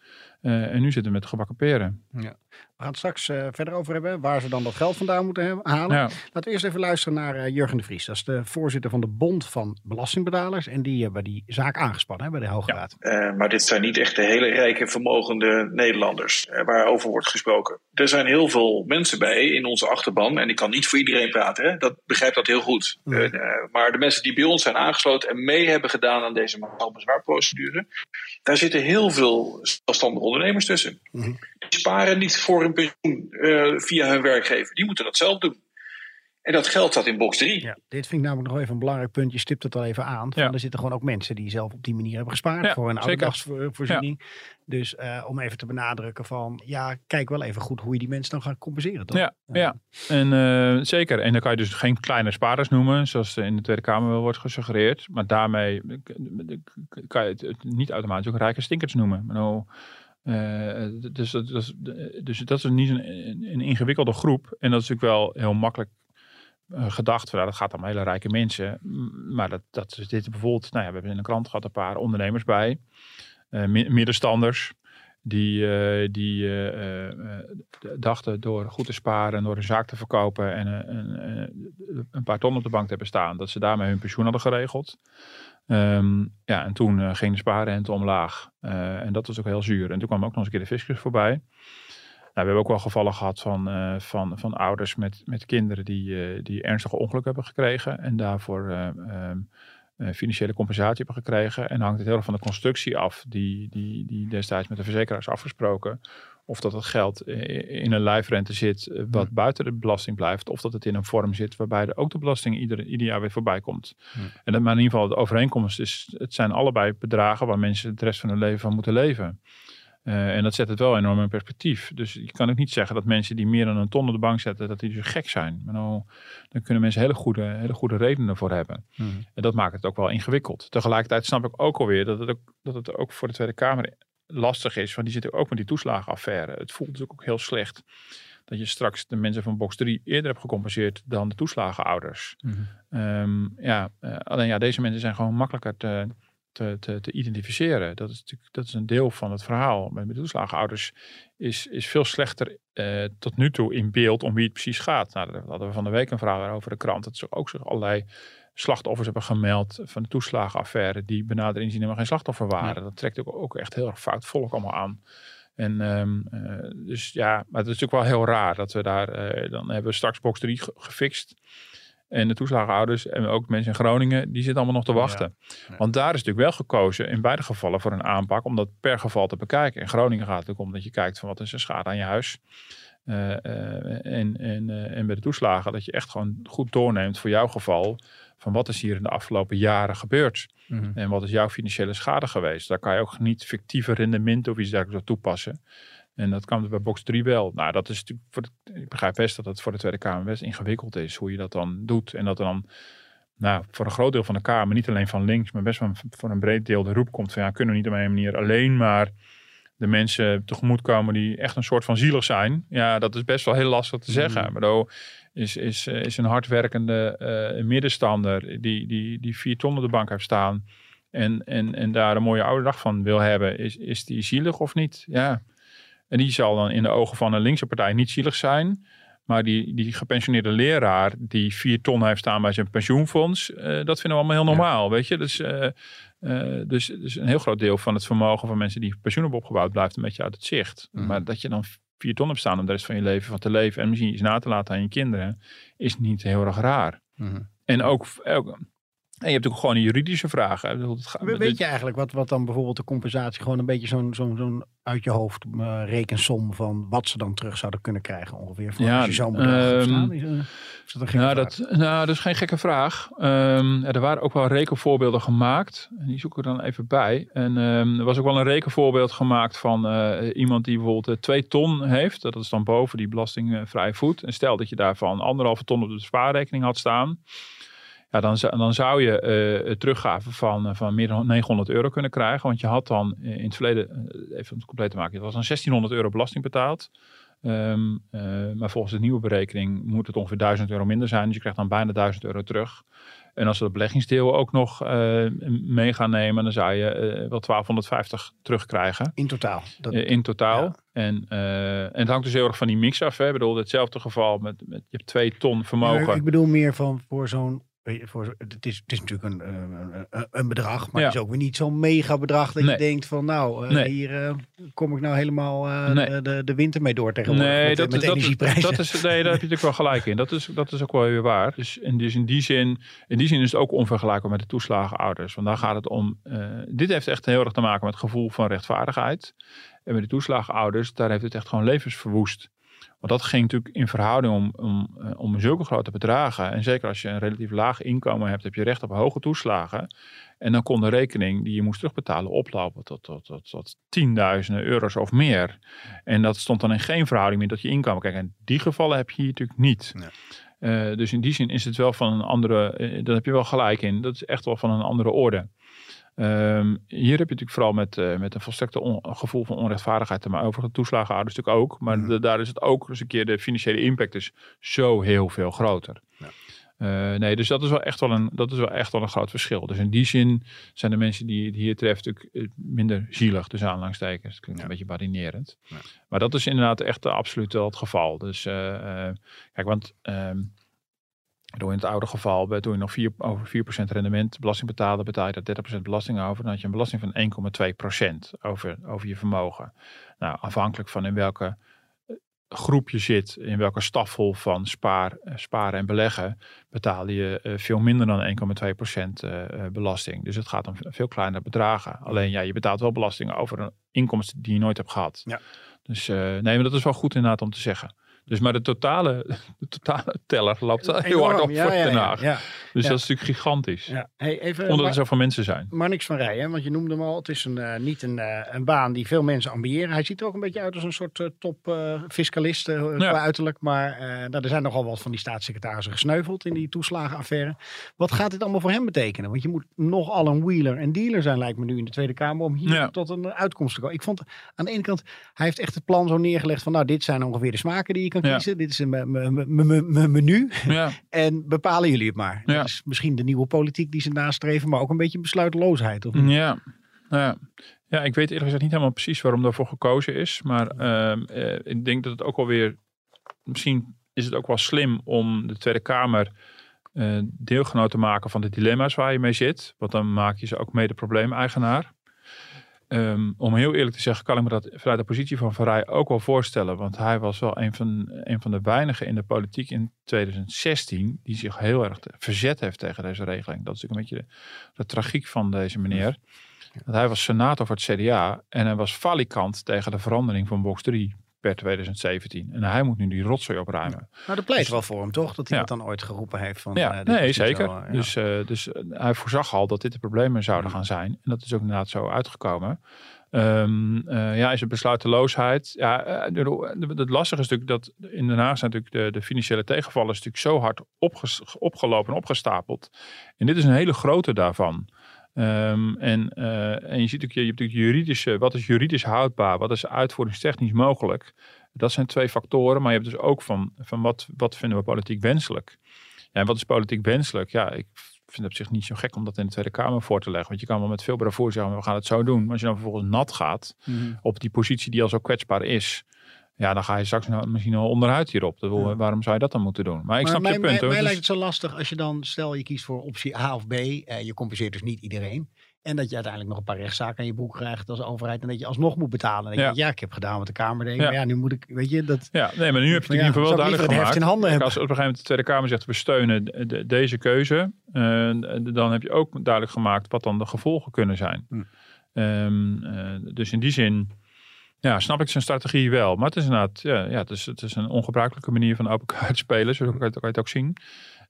Speaker 1: Eh, en nu zitten we met gebakken peren.
Speaker 2: We gaan het straks eh, verder over hebben waar ze dan dat geld vandaan moeten hebben, halen.
Speaker 1: Ja,
Speaker 2: Laten we eerst even luisteren naar eh, Jurgen de Vries. Dat is de voorzitter van de Bond van Belastingbetalers. En die hebben die zaak aangespannen hè, bij de Hoge
Speaker 1: Ja.
Speaker 2: Raad.
Speaker 5: Eh, maar dit zijn niet echt de hele rijke, vermogende Nederlanders waarover wordt gesproken. Er zijn heel veel mensen bij in onze achterban. En ik kan niet voor iedereen praten, hè? dat begrijp dat heel goed.
Speaker 2: Mhm.
Speaker 5: Eh, eh, maar de mensen die bij ons zijn aangesloten en mee hebben gedaan aan deze bezwaarprocedure. Daar zitten heel veel zelfstandige ondernemers tussen.
Speaker 2: Mhm.
Speaker 5: Die sparen niet voor hun pensioen eh, via hun werkgever. Die moeten dat zelf doen. En dat geld staat in box 3.
Speaker 2: Ja, dit vind ik namelijk nog even een belangrijk punt. Je stipt het al even aan. Van,
Speaker 1: Ja.
Speaker 2: Er zitten gewoon ook mensen die zelf op die manier hebben gespaard
Speaker 1: Ja,
Speaker 2: voor een ouderdagsvoorziening. Dus eh, om even te benadrukken van, ja, kijk wel even goed hoe je die mensen dan gaat compenseren. Toch?
Speaker 1: Ja, ja. En eh, zeker. En dan kan je dus geen kleine spaarders noemen, zoals in de Tweede Kamer wel wordt gesuggereerd. Maar daarmee kan je het niet automatisch ook rijke stinkers noemen. Maar nou, eh, dus, dat- dus, dus dat is niet een, een ingewikkelde groep. En dat is natuurlijk wel heel makkelijk eh, gedacht. van, nou, dat gaat om hele rijke mensen. Maar dat, dat is dit bijvoorbeeld. Nou ja, we hebben in de krant gehad een paar ondernemers bij. eh, mi- middenstanders. Die, die dachten door goed te sparen en door een zaak te verkopen en een paar ton op de bank te hebben staan, dat ze daarmee hun pensioen hadden geregeld. Ehm, ja, en toen eh, ging de spaarrente omlaag. Eh, en dat was ook heel zuur. En toen kwam ook nog eens een keer de fiscus voorbij. Nou, we hebben ook wel gevallen gehad van, eh, van, van ouders met, met kinderen die, die ernstige ongeluk hebben gekregen. En daarvoor eh, ehm, eh, financiële compensatie hebben gekregen. En hangt het heel erg van de constructie af die, die, die destijds met de verzekeraars afgesproken. Of dat het geld in een lijfrente zit eh, wat buiten de belasting blijft. Of dat het in een vorm zit waarbij er ook de belasting ieder, ieder jaar weer voorbij komt. En dat, maar in ieder geval de overeenkomst is, het zijn allebei bedragen waar mensen de rest van hun leven van moeten leven. Eh, en dat zet het wel enorm in perspectief. Dus je kan ook niet zeggen dat mensen die meer dan een ton op de bank zetten, dat die dus gek zijn. Maar nou, dan kunnen mensen hele goede, hele goede redenen voor hebben. En dat maakt het ook wel ingewikkeld. Tegelijkertijd snap ik ook alweer dat het ook, dat het ook voor de Tweede Kamer lastig is. Want die zitten ook met die toeslagenaffaire. Het voelt natuurlijk ook heel slecht dat je straks de mensen van box 3 eerder hebt gecompenseerd dan de toeslagenouders. Ehm, ja, eh, alleen ja, deze mensen zijn gewoon makkelijker te, te, te, te identificeren. Dat is natuurlijk dat is een deel van het verhaal. Met de toeslagenouders is, is veel slechter eh, tot nu toe in beeld om wie het precies gaat. Nou, daar hadden we van de week een verhaal over de krant. Dat ze ook zich allerlei slachtoffers hebben gemeld van de toeslagenaffaire die benader inzien helemaal geen slachtoffer waren. Dat trekt ook, ook echt heel erg fout volk allemaal aan. En ehm, eh, dus ja, maar het is natuurlijk wel heel raar dat we daar, eh, dan hebben we straks box 3 ge- gefixt. En de toeslagenouders en ook mensen in Groningen, die zitten allemaal nog te wachten. Want daar is natuurlijk wel gekozen in beide gevallen voor een aanpak om dat per geval te bekijken. In Groningen gaat het ook om dat je kijkt van wat is er schade aan je huis. Eh, en, en, en bij de toeslagen dat je echt gewoon goed doorneemt voor jouw geval van wat is hier in de afgelopen jaren gebeurd. En wat is jouw financiële schade geweest? Daar kan je ook niet fictieve rendementen of iets dergelijks op toepassen. En dat kan bij box 3 wel. Nou, dat is natuurlijk voor de, ik begrijp best dat het voor de Tweede Kamer best ingewikkeld is hoe je dat dan doet. En dat er dan nou, voor een groot deel van de Kamer, niet alleen van links, maar best wel voor een breed deel de roep komt van ja, kunnen we niet op een manier alleen maar de mensen tegemoetkomen die echt een soort van zielig zijn. Ja, dat is best wel heel lastig te zeggen. Maar mm. Is, is, is een hardwerkende uh, middenstander die, die, die vier ton op de bank heeft staan en, en, en daar een mooie oude dag van wil hebben, is, is die zielig of niet? Ja. En die zal dan in de ogen van een linkse partij niet zielig zijn. Maar die, die gepensioneerde leraar die vier ton heeft staan bij zijn pensioenfonds, uh, dat vinden we allemaal heel normaal. Weet je? Dus, uh, uh, dus, dus een heel groot deel van het vermogen van mensen die pensioen hebben opgebouwd, blijft een beetje uit het zicht. Mhm. Maar dat je dan vier ton hebt staan om de rest van je leven van te leven en misschien iets na te laten aan je kinderen, is niet heel erg raar. Mhm. En ook, ook en je hebt ook gewoon een juridische vragen.
Speaker 2: Weet je eigenlijk wat, wat dan bijvoorbeeld de compensatie, gewoon een beetje zo'n zo'n zo'n uit je hoofd uh, rekensom van wat ze dan terug zouden kunnen krijgen ongeveer? Voor ja, als je zo'n bedrag um, is,
Speaker 1: dat een nou, dat, nou, dat is geen gekke vraag. Um, er waren ook wel rekenvoorbeelden gemaakt. En die zoeken we dan even bij. En um, er was ook wel een rekenvoorbeeld gemaakt van uh, iemand die bijvoorbeeld uh, twee ton heeft. Dat is dan boven die belastingvrije voet. En stel dat je daarvan anderhalve ton op de spaarrekening had staan ja, dan, dan zou je uh, teruggave van, eh, van meer dan 900 euro kunnen krijgen. Want je had dan in het verleden, even om het compleet te maken, het was dan 1600 euro belasting betaald. Um, maar volgens de nieuwe berekening moet het ongeveer 1000 euro minder zijn. Dus je krijgt dan bijna 1000 euro terug. En als we het beleggingsdeel ook nog uh, mee gaan nemen, dan zou je wel 1250 terugkrijgen.
Speaker 2: In totaal?
Speaker 1: Dat... in totaal. En, en het hangt dus heel erg van die mix af. Hè. Ik bedoel, hetzelfde geval met, met je hebt twee ton vermogen.
Speaker 2: ik bedoel meer van voor zo'n voor, het, is, het is natuurlijk een, een, een bedrag, maar het is ook weer niet zo'n mega bedrag dat je denkt van nou, uh, hier uh, kom ik nou helemaal uh, nee. de, de winter mee door tegenwoordig nee, met, dat, met dat, energieprijzen.
Speaker 1: Dat is, nee, daar heb je natuurlijk wel gelijk in. Dat is, dat is ook wel weer waar. Dus in, dus in, die zin, in die zin is het ook onvergelijkbaar met de toeslagenouders. Want daar gaat het om, dit heeft echt heel erg te maken met het gevoel van rechtvaardigheid. En met de toeslagenouders, daar heeft het echt gewoon levens verwoest. Want dat ging natuurlijk in verhouding om, om, eh, om zulke grote bedragen. En zeker als je een relatief laag inkomen hebt, heb je recht op hoge toeslagen. En dan kon de rekening die je moest terugbetalen oplopen tot, tot, tot, tot tienduizenden euro's of meer. En dat stond dan in geen verhouding meer tot je inkomen. Kijk, in die gevallen heb je hier natuurlijk niet. Nee. dus in die zin is het wel van een andere, uh, daar heb je wel gelijk in. Dat is echt wel van een andere orde. Um, hier heb je natuurlijk vooral met, uh, met een volstrekte gevoel van onrechtvaardigheid te maken. Over de toeslagenouders natuurlijk ook. Maar mhm. daar is het ook eens een keer de financiële impact is zo heel veel groter. Ja. Uh, nee, dus dat is, wel echt wel een, dat is wel echt wel een groot verschil. Dus in die zin zijn de mensen die het hier treft natuurlijk eh, minder zielig, dus aanlangstekens. Dat klinkt een beetje badinerend. Ja. Maar dat is inderdaad echt absoluut wel het geval. Dus uh, kijk, want... Um, door in het oude geval, toen je nog 4, over 4% rendement belasting betaalde, betaal je daar 30% belasting over. Dan had je een belasting van 1,2% over, over je vermogen. Nou, afhankelijk van in welke eh, groep je zit, in welke stafel van spaar, eh, sparen en beleggen, betaal je uh, veel minder dan 1,2% uh, belasting. Dus het gaat om veel kleinere bedragen. Alleen ja, je betaalt wel belasting over een inkomsten die je nooit hebt gehad. Ja. Dus nee, maar dat is wel goed inderdaad om te zeggen. Dus maar de totale, de totale teller loopt heel Enorm, hard op ja, voor Den Haag. Ja, dus dat is natuurlijk gigantisch. Ja. Hey, even, Omdat er zoveel mensen zijn.
Speaker 2: Maar niks van rijden, want je noemde hem al. Het is een, uh, niet een, uh, een baan die veel mensen ambiëren. Hij ziet er ook een beetje uit als een soort uh, top fiscalist qua uiterlijk. Maar nou, er zijn nogal wat van die staatssecretarissen gesneuveld in die toeslagenaffaire. Wat gaat dit allemaal voor hem betekenen? Want je moet nogal een wheeler en dealer zijn, lijkt me nu in de Tweede Kamer, om hier tot een uitkomst te komen. Ik vond aan de ene kant, hij heeft echt het plan zo neergelegd van nou, dit zijn ongeveer de smaken die je kan kiezen. Dit is een menu. Ja. [laughs] en bepalen jullie het maar. Ja. Dat is misschien de nieuwe politiek die ze nastreven, maar ook een beetje besluiteloosheid. Of
Speaker 1: ja. ja. Ja, ik weet eerlijk gezegd niet helemaal precies waarom daarvoor gekozen is. Maar ehm, eh, ik denk dat het ook alweer. Misschien is het ook wel slim om de Tweede Kamer uh, deelgenoot te maken van de dilemma's waar je mee zit. Want dan maak je ze ook mede probleemeigenaar. Ehm, om heel eerlijk te zeggen, kan ik me dat vanuit de positie van Verrij ook wel voorstellen. Want hij was wel een van, een van de weinigen in de politiek in 2016 die zich heel erg verzet heeft tegen deze regeling. Dat is natuurlijk een beetje de, de tragiek van deze meneer. Dat hij was senator voor het CDA en hij was falikant tegen de verandering van box 3 per 2017. En hij moet nu die rotzooi opruimen.
Speaker 2: Maar dat pleit dus, wel voor hem, toch? Dat hij dat dan ooit geroepen heeft. Van,
Speaker 1: ja, uh, nee, zeker. Uh, dus, uh, dus hij voorzag al dat dit de problemen zouden gaan zijn. En dat is ook inderdaad zo uitgekomen. Um, ja, is het besluiteloosheid. Ja, het lastige is natuurlijk dat in Den Haag zijn natuurlijk de, de financiële tegenvallers natuurlijk zo hard opgelopen en opgestapeld. En dit is een hele grote daarvan. Um, en, en je ziet natuurlijk, je hebt natuurlijk juridische, wat is juridisch houdbaar, wat is uitvoeringstechnisch mogelijk. Dat zijn twee factoren, maar je hebt dus ook van, van wat, wat vinden we politiek wenselijk. Ja, en wat is politiek wenselijk? Ja, ik vind het op zich niet zo gek om dat in de Tweede Kamer voor te leggen. Want je kan wel met veel bravoure zeggen, we gaan het zo doen. Maar als je dan vervolgens nat gaat mhm. op die positie die al zo kwetsbaar is. Ja, dan ga je straks nou misschien al onderuit hierop. Waarom zou je dat dan moeten doen? Maar ik snap je punt.
Speaker 2: Mij, mij lijkt het zo lastig als je dan, stel je kiest voor optie A of B. Eh, je compenseert dus niet iedereen. En dat je uiteindelijk nog een paar rechtszaken aan je boek krijgt als overheid. En dat je alsnog moet betalen. En ja. Je, ja, ik heb gedaan wat de Kamer deed. Ja. Maar ja, nu moet ik, weet je, dat...
Speaker 1: Ja, nee, maar nu heb je het in ieder geval wel duidelijk gemaakt.
Speaker 2: In handen
Speaker 1: Als op een gegeven moment de Tweede Kamer zegt, we steunen de, deze keuze. Uh, dan heb je ook duidelijk gemaakt wat dan de gevolgen kunnen zijn. Hm. Um, uh, dus in die zin... Ja, snap ik zijn strategie wel. Maar het is inderdaad, ja, ja het, is, het is een ongebruikelijke manier van open kaart [laughs] spelen. Zo kan je het ook zien.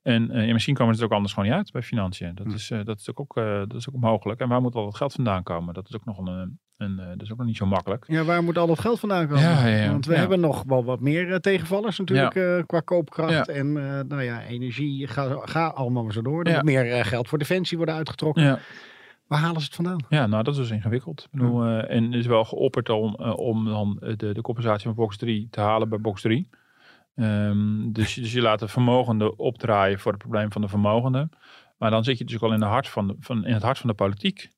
Speaker 1: En uh, misschien komen ze er ook anders gewoon niet uit bij financiën. Dat, hm. is, uh, dat, is ook, uh, dat is ook mogelijk. En waar moet al dat geld vandaan komen? Dat is ook nog, een, een, dat is ook nog niet zo makkelijk.
Speaker 2: Ja, waar moet al dat geld vandaan komen? Ja, ja, ja. Want we hebben nog wel wat meer tegenvallers natuurlijk qua koopkracht. En nou ja, energie, ga, ga allemaal maar zo door. Er moet meer geld voor defensie worden uitgetrokken. Waar halen ze het vandaan?
Speaker 1: Ja, nou dat is dus ingewikkeld. Ik bedoel, en er is wel geopperd om, om dan de, de compensatie van box 3 te halen bij box 3. Um, dus, dus je laat de vermogende opdraaien voor het probleem van de vermogende. Maar dan zit je dus ook al in, de hart van de, van, in het hart van de politiek.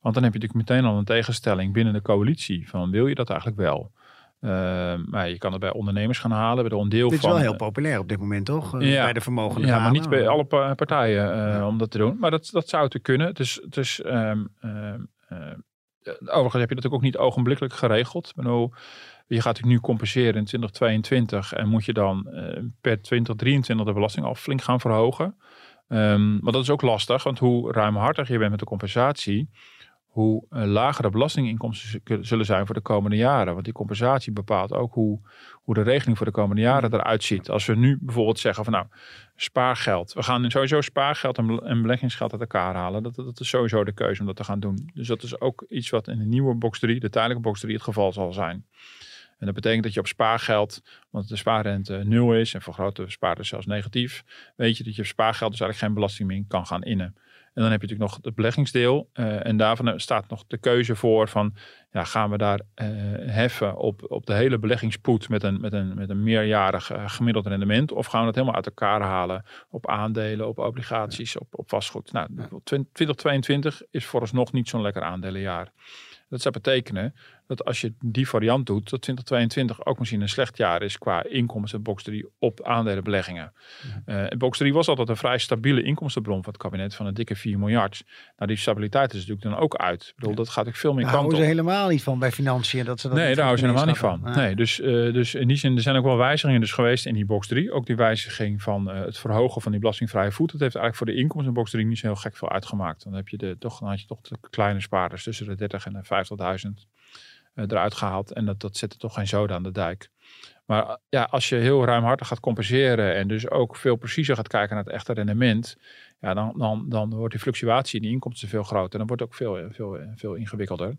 Speaker 1: Want dan heb je natuurlijk meteen al een tegenstelling binnen de coalitie. Van wil je dat eigenlijk wel? Uh, maar je kan het bij ondernemers gaan halen. Bij de ondeel
Speaker 2: dit
Speaker 1: is
Speaker 2: wel heel populair op dit moment, toch? Ja, bij de vermogende Ja,
Speaker 1: maar niet bij alle partijen uh, om dat te doen. Maar dat, dat zou te kunnen. Het is, het is, um, overigens heb je natuurlijk ook niet ogenblikkelijk geregeld. Ik bedoel, je gaat het nu compenseren in 2022 en moet je dan uh, per 2023 de belasting al flink gaan verhogen. Um, maar dat is ook lastig, want hoe ruimhartig je bent met de compensatie, hoe lager de belastinginkomsten zullen zijn voor de komende jaren. Want die compensatie bepaalt ook hoe, hoe de regeling voor de komende jaren eruit ziet. Als we nu bijvoorbeeld zeggen van nou, spaargeld. We gaan sowieso spaargeld en, en beleggingsgeld uit elkaar halen. Dat, dat is sowieso de keuze om dat te gaan doen. Dus dat is ook iets wat in de nieuwe box 3, de tijdelijke box 3, het geval zal zijn. En dat betekent dat je op spaargeld, want de spaarrente nul is en voor grote spaarders zelfs negatief, weet je dat je op spaargeld dus eigenlijk geen belasting meer kan gaan innen. En dan heb je natuurlijk nog het beleggingsdeel. Uh, en daarvan staat nog de keuze voor van ja, gaan we daar uh, heffen op, op de hele beleggingspoet met een, met een, met een meerjarig uh, gemiddeld rendement. Of gaan we dat helemaal uit elkaar halen op aandelen, op obligaties, op, op vastgoed. Nou, 2022 is vooralsnog niet zo'n lekker aandelenjaar. Dat zou betekenen dat als je die variant doet, dat 2022 ook misschien een slecht jaar is qua inkomsten box 3 op aandelenbeleggingen. Uh, box 3 was altijd een vrij stabiele inkomstenbron van het kabinet van een dikke 4 miljard. Nou, die stabiliteit is natuurlijk dan ook uit. Ik bedoel, dat gaat ook veel meer
Speaker 2: kant
Speaker 1: op.
Speaker 2: Daar houden ze helemaal niet van bij financiën. Dat ze dat
Speaker 1: nee, daar houden ze helemaal niet van. Nee, dus, uh, dus in die zin, er zijn ook wel wijzigingen dus geweest in die box 3. Ook die wijziging van uh, het verhogen van die belastingvrije voet. Dat heeft eigenlijk voor de inkomsten box 3 niet zo heel gek veel uitgemaakt. Dan heb je de, toch, dan had je toch de kleine spaarders tussen de 30 en de 50.000 uh, eruit gehaald. En dat, dat zette toch geen zoden aan de dijk. Maar eh, ja, als je heel ruimhartig gaat compenseren en dus ook veel preciezer gaat kijken naar het echte rendement, ja, dan, dan, dan wordt die fluctuatie in die inkomsten veel groter. En dan wordt het ook veel, veel, veel ingewikkelder.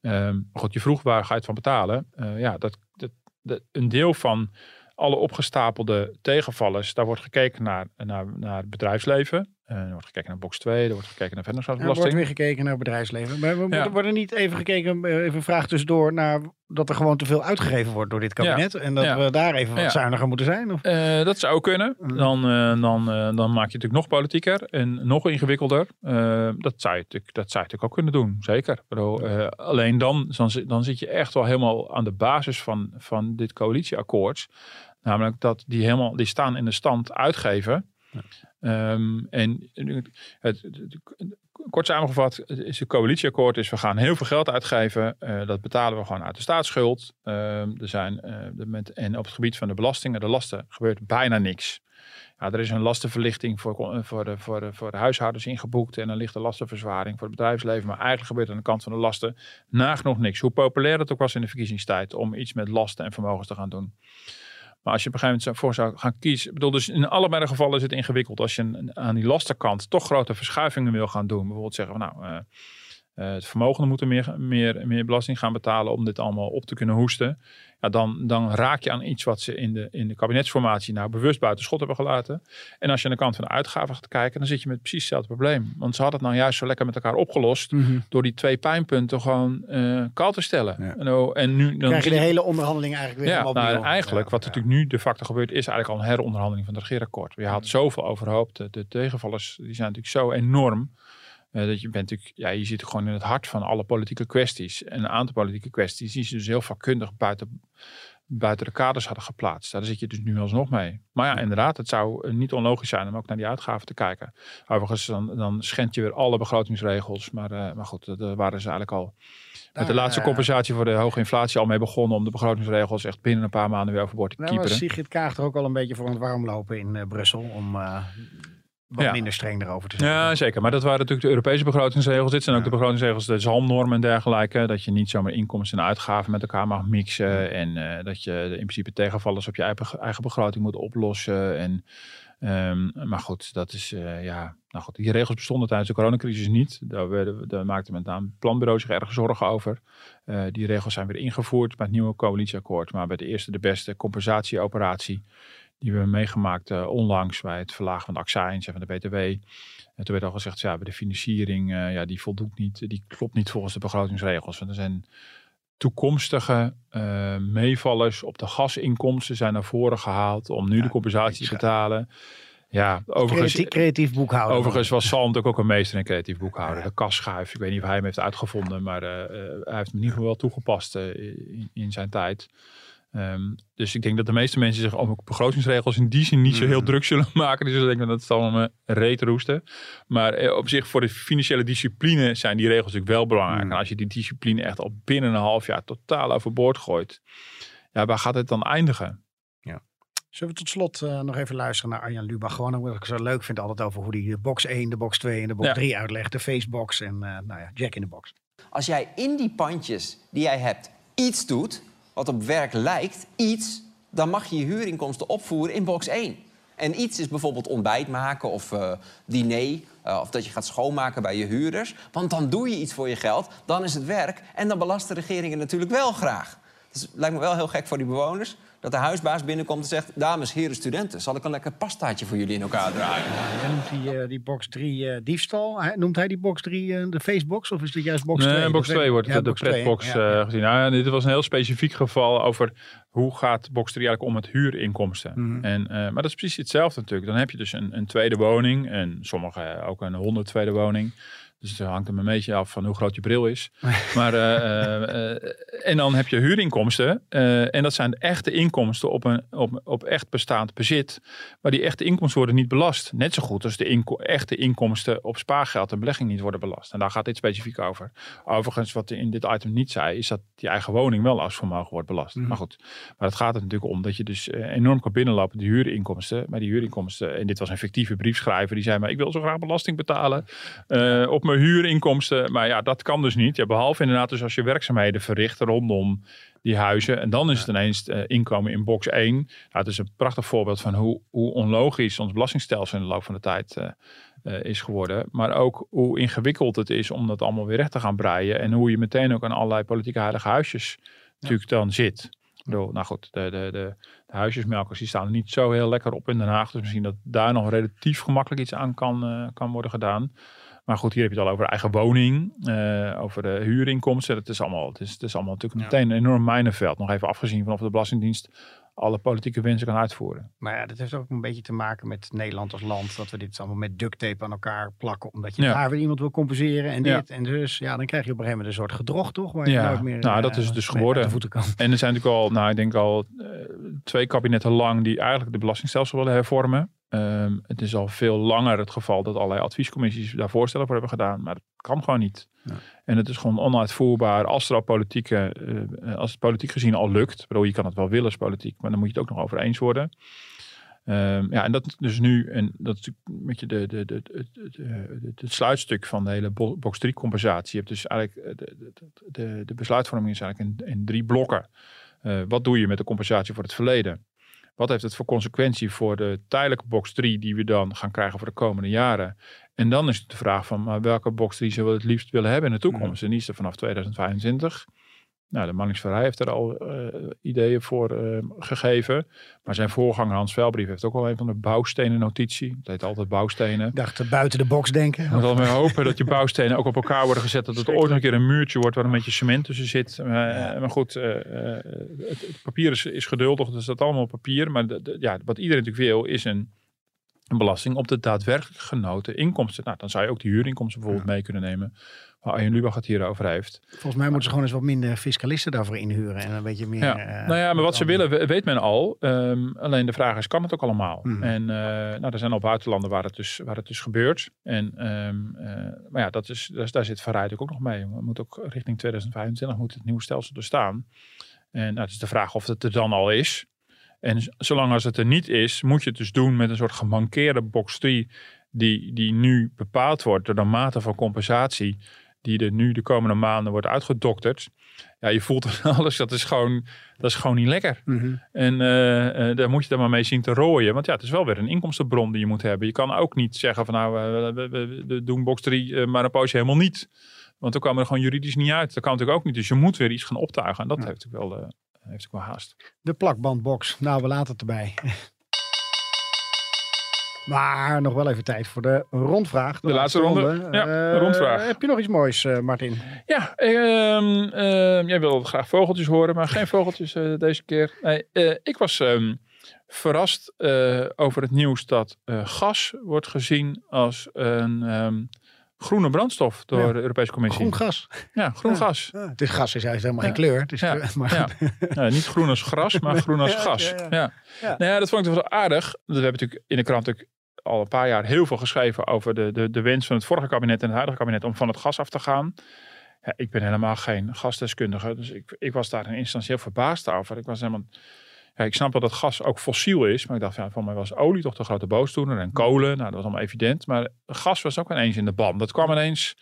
Speaker 1: Um, goed, je vroeg waar ga je het van betalen? Ja, dat, dat, dat, een deel van alle opgestapelde tegenvallers, daar wordt gekeken naar, naar, naar het bedrijfsleven. Uh, er wordt gekeken naar box 2, er wordt gekeken naar vennootschapsbelasting.
Speaker 2: er wordt weer gekeken naar bedrijfsleven. Maar we ja. worden niet even gekeken, eh, even een vraag tussendoor, naar dat er gewoon te veel uitgegeven wordt door dit kabinet. En dat we daar even wat zuiniger moeten zijn? Of?
Speaker 1: Uh, dat zou kunnen. Dan, uh, dan, dan maak je het natuurlijk nog politieker en nog ingewikkelder. dat, zou je natuurlijk, dat zou je natuurlijk ook kunnen doen, zeker. Bedoel, alleen dan, dan, dan zit je echt wel helemaal aan de basis van, van dit coalitieakkoord. Namelijk dat die helemaal, die staan in de stand uitgeven. Um, en het, kort samengevat, is het coalitieakkoord is we gaan heel veel geld uitgeven. Uh, dat betalen we gewoon uit de staatsschuld. Uh, er zijn, de met, en op het gebied van de belastingen, de lasten, gebeurt bijna niks. Ja, er is een lastenverlichting voor, voor, de, voor, de, voor de huishoudens ingeboekt en de lastenverzwaring voor het bedrijfsleven. Maar eigenlijk gebeurt aan de kant van de lasten nagenoeg niks. Hoe populair het ook was in de verkiezingstijd om iets met lasten en vermogens te gaan doen. Maar als je op een gegeven moment voor zou gaan kiezen. Ik bedoel, dus in allebei de gevallen is het ingewikkeld. Als je aan die lasterkant toch grote verschuivingen wil gaan doen. Bijvoorbeeld zeggen van nou. Uh, het vermogenden moeten meer, meer, meer belasting gaan betalen om dit allemaal op te kunnen hoesten. Ja, dan, dan raak je aan iets wat ze in de, in de kabinetsformatie nou bewust buiten schot hebben gelaten. En als je aan de kant van de uitgaven gaat kijken, dan zit je met precies hetzelfde probleem. Want ze hadden het nou juist zo lekker met elkaar opgelost
Speaker 2: Mhm.
Speaker 1: door die twee pijnpunten gewoon uh, kal te stellen.
Speaker 2: Ja.
Speaker 1: En, oh, en nu dan
Speaker 2: Krijg je de hele onderhandeling eigenlijk weer
Speaker 1: ja,
Speaker 2: helemaal
Speaker 1: nou,
Speaker 2: opnieuw.
Speaker 1: eigenlijk
Speaker 2: Ja,
Speaker 1: wat
Speaker 2: ja.
Speaker 1: natuurlijk nu de facto gebeurt, is eigenlijk al een heronderhandeling van het regeerakkoord. Je haalt zoveel overhoop. De, de tegenvallers die zijn natuurlijk zo enorm. Eh, dat je bent natuurlijk, ja, je zit gewoon in het hart van alle politieke kwesties. En een aantal politieke kwesties die ze dus heel vakkundig buiten, buiten de kaders hadden geplaatst. Daar zit je dus nu alsnog mee. Maar ja, inderdaad, het zou eh, niet onlogisch zijn om ook naar die uitgaven te kijken. Overigens, dan, dan schendt je weer alle begrotingsregels. Maar, eh, maar goed, daar waren ze eigenlijk al met de
Speaker 2: Daar,
Speaker 1: laatste compensatie voor de hoge inflatie al mee begonnen om de begrotingsregels echt binnen een paar maanden weer overboord te
Speaker 2: Nou,
Speaker 1: kieperen.
Speaker 2: Sigrid Kaag er ook al een beetje voor aan het warm lopen in Brussel. Om wat
Speaker 1: Ja.
Speaker 2: minder streng erover te zijn.
Speaker 1: Ja, zeker. Maar dat waren natuurlijk de Europese begrotingsregels. Dit zijn ook de begrotingsregels, de zalmnormen en dergelijke. Dat je niet zomaar inkomsten en uitgaven met elkaar mag mixen. En eh, dat je in principe tegenvallers op je eigen, eigen begroting moet oplossen. En, ehm, maar goed, dat is, eh, ja... Nou goed, die regels bestonden tijdens de coronacrisis niet. Daar, werden, daar maakte met name het planbureau zich erg zorgen over. Eh, die regels zijn weer ingevoerd bij het nieuwe coalitieakkoord. Maar bij de eerste de beste compensatieoperatie die we hebben meegemaakt eh, onlangs bij het verlagen van de accijns en van de BTW. En toen werd al gezegd, ja, bij de financiering, eh, ja, die voldoet niet, die klopt niet volgens de begrotingsregels. Want er zijn toekomstige eh, meevallers op de gasinkomsten zijn naar voren gehaald om nu
Speaker 2: Ja,
Speaker 1: de compensatie te betalen. Ja, overigens,
Speaker 2: Creatief, creatief boekhouden.
Speaker 1: Overigens was Salm natuurlijk ook een meester in creatief boekhouden. De kasschuif, ik weet niet of hij hem heeft uitgevonden, maar hij heeft hem in ieder geval wel toegepast in, in zijn tijd. Ehm, dus ik denk dat de meeste mensen zich over begrotingsregels in die zin niet zo heel
Speaker 2: Mhm.
Speaker 1: druk zullen [laughs] maken. Dus ik denk dat het allemaal me reet roesten. Maar eh, op zich voor de financiële discipline zijn die regels natuurlijk wel belangrijk.
Speaker 2: Mhm.
Speaker 1: En als je die discipline echt al binnen een half jaar totaal overboord gooit. Ja, waar gaat het dan eindigen?
Speaker 2: Zullen we tot slot eh, nog even luisteren naar Arjan Lubach? Gewoon omdat ik zo leuk vind altijd over hoe hij de box 1, de box 2 en de box
Speaker 1: Ja.
Speaker 2: 3 uitlegt. De facebox en eh, nou ja, Jack in de box.
Speaker 6: Als jij in die pandjes die jij hebt iets doet, wat op werk lijkt, iets, dan mag je je huurinkomsten opvoeren in box 1. En iets is bijvoorbeeld ontbijt maken of eh, diner, eh, of dat je gaat schoonmaken bij je huurders. Want dan doe je iets voor je geld, dan is het werk en dan belast de regering het natuurlijk wel graag. Dus lijkt me wel heel gek voor die bewoners dat de huisbaas binnenkomt en zegt... dames, heren studenten, zal ik een lekker pastaatje voor jullie in elkaar draaien?
Speaker 2: Hij noemt die, eh, die box 3 eh, diefstal. Noemt hij die box 3 eh, de facebox of is dit juist box 2?
Speaker 1: Nee, box 2 wordt
Speaker 2: Ja,
Speaker 1: de
Speaker 2: 2,
Speaker 1: pretbox
Speaker 2: ja, ja.
Speaker 1: eh, gezien. Nou, ja, dit was een heel specifiek geval over hoe gaat box 3 eigenlijk om met huurinkomsten.
Speaker 2: Mhm.
Speaker 1: En, eh, maar dat is precies hetzelfde natuurlijk. Dan heb je dus een, een tweede woning en sommigen ook een honderd tweede woning. Dus het hangt er een beetje af van hoe groot je bril is. [laughs] maar, eh, eh, eh, en dan heb je huurinkomsten. en dat zijn de echte inkomsten op, een, op, op echt bestaand bezit. Maar die echte inkomsten worden niet belast. Net zo goed als de inko- echte inkomsten op spaargeld en belegging niet worden belast. En daar gaat dit specifiek over. Overigens, wat in dit item niet zei, is dat die eigen woning wel als vermogen wordt belast.
Speaker 2: Mhm.
Speaker 1: Maar goed, maar het gaat er natuurlijk om dat je dus enorm kan binnenlopen, die huurinkomsten. Maar die huurinkomsten, en dit was een fictieve briefschrijver, die zei maar ik wil zo graag belasting betalen op mijn huurinkomsten. Maar ja, dat kan dus niet. Ja, behalve inderdaad dus als je werkzaamheden verricht rondom die huizen. En dan is het ineens eh, inkomen in box 1. Nou, het is een prachtig voorbeeld van hoe, hoe onlogisch ons belastingstelsel in de loop van de tijd eh, eh, is geworden. Maar ook hoe ingewikkeld het is om dat allemaal weer recht te gaan breien. En hoe je meteen ook aan allerlei politieke heilige huisjes natuurlijk dan zit. Ik bedoel, nou goed, de, de, de, de huisjesmelkers die staan er niet zo heel lekker op in Den Haag. Dus misschien dat daar nog relatief gemakkelijk iets aan kan, kan worden gedaan. Maar goed, hier heb je het al over eigen woning, eh, over de huurinkomsten. Dat is allemaal, het is, het is allemaal natuurlijk meteen een enorm mijnenveld. Nog even afgezien van of de Belastingdienst alle politieke wensen kan uitvoeren.
Speaker 2: Maar ja, dat heeft ook een beetje te maken met Nederland als land. Dat we dit allemaal met duct tape aan elkaar plakken. Omdat je
Speaker 1: Ja.
Speaker 2: daar weer iemand wil compenseren en
Speaker 1: Ja.
Speaker 2: dit en dus. Ja, dan krijg je op een gegeven moment een soort gedrocht toch? Waar je
Speaker 1: Ja,
Speaker 2: nooit meer,
Speaker 1: nou,
Speaker 2: eh,
Speaker 1: dat is dus geworden. En er zijn natuurlijk al, nou ik denk al eh, twee kabinetten lang die eigenlijk de belastingstelsel willen hervormen. Ehm, het is al veel langer het geval dat allerlei adviescommissies daar voorstellen voor hebben gedaan. Maar dat kan gewoon niet.
Speaker 2: Ja.
Speaker 1: En het is gewoon onuitvoerbaar als er al politieke, eh, als het politiek gezien al lukt. Bedoel, je kan het wel willen als politiek, maar dan moet je het ook nog over eens worden. Ehm, ja, en dat dus nu, en dat is een beetje de, de, de, het- het, eh, sluitstuk van de hele bo- box 3 compensatie. Je hebt dus eigenlijk, eh, de, de, de, de besluitvorming is eigenlijk in, in drie blokken. Wat doe je met de compensatie voor het verleden? Wat heeft het voor consequentie voor de tijdelijke box 3 die we dan gaan krijgen voor de komende jaren? En dan is het de vraag van maar welke box 3 zullen we het liefst willen hebben in de toekomst? En die is er vanaf 2025. Nou, de Manningsverrij heeft er al eh, ideeën voor eh, gegeven. Maar zijn voorganger Hans Velbrief heeft ook al een van de bouwstenen notitie. Het heet altijd bouwstenen.
Speaker 2: Ik dacht, eh, buiten de box denken.
Speaker 1: Je moet wel maar hopen dat je bouwstenen ook op elkaar worden gezet. Dat het ooit nog een keer een muurtje wordt waar een beetje cement tussen zit. Uh, Maar goed, het, het, papier is, is geduldig. Dus dat allemaal op papier. Maar de, de, ja, wat iedereen natuurlijk wil is een, een belasting op de daadwerkelijk genoten inkomsten. Nou, dan zou je ook de huurinkomsten bijvoorbeeld ja. mee kunnen nemen. Waar Arjen Lubach het hier over heeft.
Speaker 2: Volgens mij moeten ze gewoon eens wat minder fiscalisten daarvoor inhuren. En een beetje meer...
Speaker 1: Ja. Uh, nou ja, maar wat ze willen weet men al. Um, alleen de vraag is, kan het ook allemaal? Mm. En uh, nou, er zijn al buitenlanden waar het dus, waar het dus gebeurt. En, um, uh, maar ja, dat is, dat daar zit Van ook nog mee. We moeten ook richting 2025 moet het nieuwe stelsel er staan. En nou, het is de vraag of het er dan al is. En zolang als het er niet is, moet je het dus doen met een soort gemankeerde box 3 die, die nu bepaald wordt door de mate van compensatie die er nu de komende maanden wordt uitgedokterd. Ja, je voelt [laughs] alles, dat is gewoon, dat is gewoon niet lekker.
Speaker 2: Mhm.
Speaker 1: Mm -hmm. En uh, uh, daar moet je dan maar mee zien te rooien. Want ja, het is wel weer een inkomstenbron die je moet hebben. Je kan ook niet zeggen van nou, uh, we, we, we, doen box 3, maar een poosje helemaal niet. Want dan komen er gewoon juridisch niet uit. Dat kan natuurlijk ook niet. Dus je moet weer iets gaan optuigen. En dat ja. heeft natuurlijk wel, heeft ook wel haast.
Speaker 2: De plakbandbox. Nou, we laten het erbij. [laughs] Maar nog wel even tijd voor de rondvraag.
Speaker 1: De, de laatste, laatste ronde. ronde. Ja, uh, rondvraag.
Speaker 2: Heb je nog iets moois, uh, Martin?
Speaker 1: Ja, uh, jij wilde graag vogeltjes horen, maar geen vogeltjes eh, deze keer. Nee, ik was um, verrast over het nieuws dat gas wordt gezien als een um, groene brandstof door ja. de Europese Commissie.
Speaker 2: Groen gas.
Speaker 1: Ja, groen
Speaker 2: ja.
Speaker 1: gas.
Speaker 2: Ja. Het is gas is juist helemaal geen kleur. Het is maar...
Speaker 1: niet groen als gras, maar groen als gas. Ja, Nou ja, dat vond ik wel aardig. We hebben natuurlijk in de krant natuurlijk al een paar jaar heel veel geschreven over de, de, de wens van het vorige kabinet en het huidige kabinet om van het gas af te gaan. Ja, ik ben helemaal geen gasdeskundige, dus ik, ik was daar in instantie heel verbaasd over. Ik was helemaal... Ja, ik snap dat gas ook fossiel is, maar ik dacht, ja, voor mij was olie toch de grote boosdoener en kolen, nou, dat was allemaal evident. Maar gas was ook ineens in de ban. Dat kwam ineens.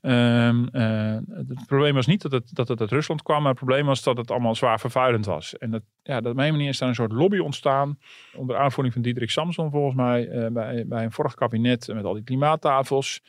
Speaker 1: Um, uh, het probleem was niet dat het, dat het uit Rusland kwam, maar het probleem was dat het allemaal zwaar vervuilend was. En dat, ja, dat op een manier is daar een soort lobby ontstaan, onder aanvoering van Diederik Samson volgens mij, uh, bij, bij een vorig kabinet met al die klimaattafels.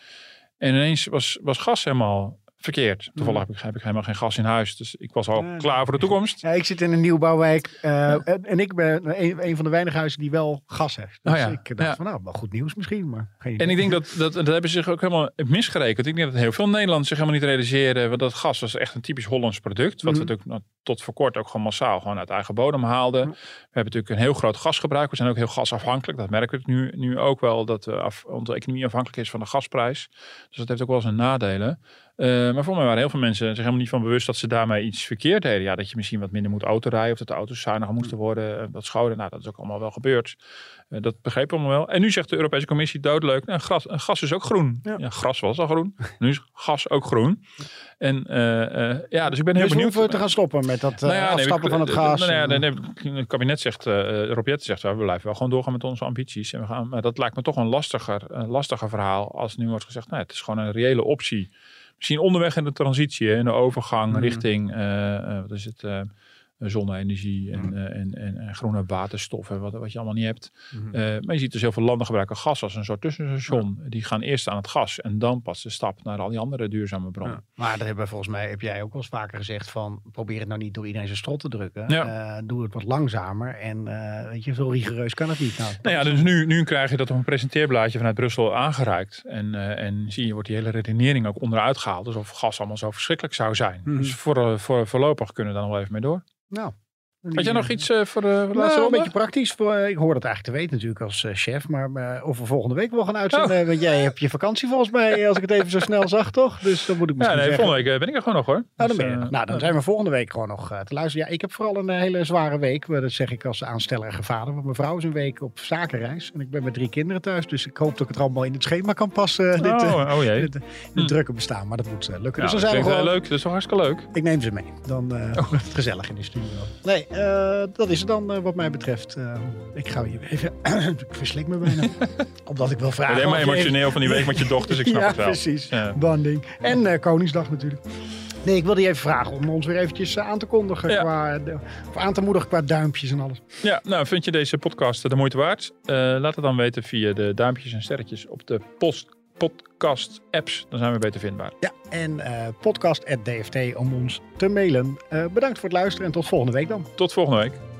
Speaker 1: En ineens was, was gas helemaal verkeerd. Toevallig heb ik, heb ik helemaal geen gas in huis. Dus ik was al klaar voor de toekomst.
Speaker 2: Ja, ik zit in een nieuwbouwwijk. Uh, ja. en, en, ik ben een, een, van de weinige huizen die wel gas heeft. Dus
Speaker 1: oh ja.
Speaker 2: ik dacht van nou, wel goed nieuws misschien. Maar geen
Speaker 1: en ik denk dat, dat, dat hebben ze zich ook helemaal misgerekend. Ik denk dat heel veel Nederlanders zich helemaal niet realiseren. Want dat gas was echt een typisch Hollands product. Wat mm. we natuurlijk nou, tot voor kort ook gewoon massaal gewoon uit eigen bodem haalden. Mm. We hebben natuurlijk een heel groot gasgebruik. We zijn ook heel gasafhankelijk. Dat merken we nu, nu ook wel. Dat we af, onze economie afhankelijk is van de gasprijs. Dus dat heeft ook wel zijn nadelen. Uh, maar voor mij waren heel veel mensen zich helemaal niet van bewust dat ze daarmee iets verkeerd deden. Ja, dat je misschien wat minder moet autorijden of dat de auto's zuiniger moesten worden. Uh, dat scholen, nou dat is ook allemaal wel gebeurd. Uh, dat begrepen we allemaal wel. En nu zegt de Europese Commissie doodleuk, nou, gras, gas is ook groen. Ja. ja. gras was al groen. [laughs] nu is gas ook groen. En ja, dus ik ben heel
Speaker 2: dus
Speaker 1: benieuwd.
Speaker 2: we te gaan stoppen met dat nou ja, afstappen
Speaker 1: nee,
Speaker 2: van het gas?
Speaker 1: Nou ja, nee, nee, het kabinet zegt, Robiette zegt, we blijven wel gewoon doorgaan met onze ambities. En we gaan, maar dat lijkt me toch een lastiger, een lastiger verhaal als nu wordt gezegd, nou, het is gewoon een reële optie misschien onderweg in de transitie, in de overgang mm. richting, uh, wat is het, uh, zonne-energie en, mm. en, en, en, groene waterstoffen, wat, wat je allemaal niet hebt. Mm. maar je ziet dus heel veel landen gebruiken gas als een soort tussenstation. Ja. Die gaan eerst aan het gas en dan pas de stap naar al die andere duurzame bronnen.
Speaker 2: Ja. Maar dat hebben volgens mij, heb jij ook wel eens vaker gezegd van, probeer het nou niet door iedereen zijn strot te drukken. Ja. doe het wat langzamer en weet je, zo rigoureus kan het niet.
Speaker 1: Nou, nou ja, dus nu, nu krijg je dat op een presenteerblaadje vanuit Brussel aangereikt. En, en zie je, wordt die hele redenering ook onderuit gehaald. Alsof gas allemaal zo verschrikkelijk zou zijn.
Speaker 2: Mhm.
Speaker 1: Dus voor, voor, voorlopig kunnen we daar nog wel even mee door.
Speaker 2: Nou.
Speaker 1: Had jij nog iets uh, voor de, voor de
Speaker 2: nou, een beetje praktisch. Voor, ik hoor dat eigenlijk te weten natuurlijk als uh, chef. Maar uh, of we volgende week wel gaan uitzenden. Oh. Want jij hebt je vakantie volgens mij, als ik het even zo snel zag, toch? Dus dan moet ik misschien
Speaker 1: Ja, nee,
Speaker 2: zeggen.
Speaker 1: volgende week ben ik er gewoon nog hoor.
Speaker 2: Nou, dan, dus, nou, dan zijn we volgende week gewoon nog te luisteren. Ja, ik heb vooral een hele zware week. Dat zeg ik als aanstellerige vader. Want mijn vrouw is een week op zakenreis. En ik ben met drie kinderen thuis. Dus ik hoop dat ik het allemaal in het schema kan passen. Dit,
Speaker 1: oh, oh jee.
Speaker 2: dit, dit hm. drukke bestaan. Maar dat moet lukken.
Speaker 1: Ja,
Speaker 2: dus dan zijn we
Speaker 1: wel
Speaker 2: gewoon...
Speaker 1: leuk. Dat is toch hartstikke leuk.
Speaker 2: Ik neem ze mee. Dan uh, oh. het gezellig in de studio. Nee, uh, dat is het dan uh, wat mij betreft. Uh, ik ga hier even. [clears throat] ik verslik me bijna. Omdat ik wil vragen.
Speaker 1: Alleen maar emotioneel van die week met je dochters. Ik snap [laughs]
Speaker 2: ja,
Speaker 1: het wel.
Speaker 2: Precies. Ja, precies. Banding. En Koningsdag natuurlijk. Nee, ik wilde je even vragen om ons weer eventjes eh, aan te kondigen.
Speaker 1: Ja.
Speaker 2: Qua, of aan te moedigen qua duimpjes en alles.
Speaker 1: Ja, nou vind je deze podcast de moeite waard? Eh, laat het dan weten via de duimpjes en sterretjes op de post podcast apps. Dan zijn we beter vindbaar.
Speaker 2: Ja, en eh podcast.dft om ons te mailen. Eh, bedankt voor het luisteren en tot volgende week dan.
Speaker 1: Tot volgende week.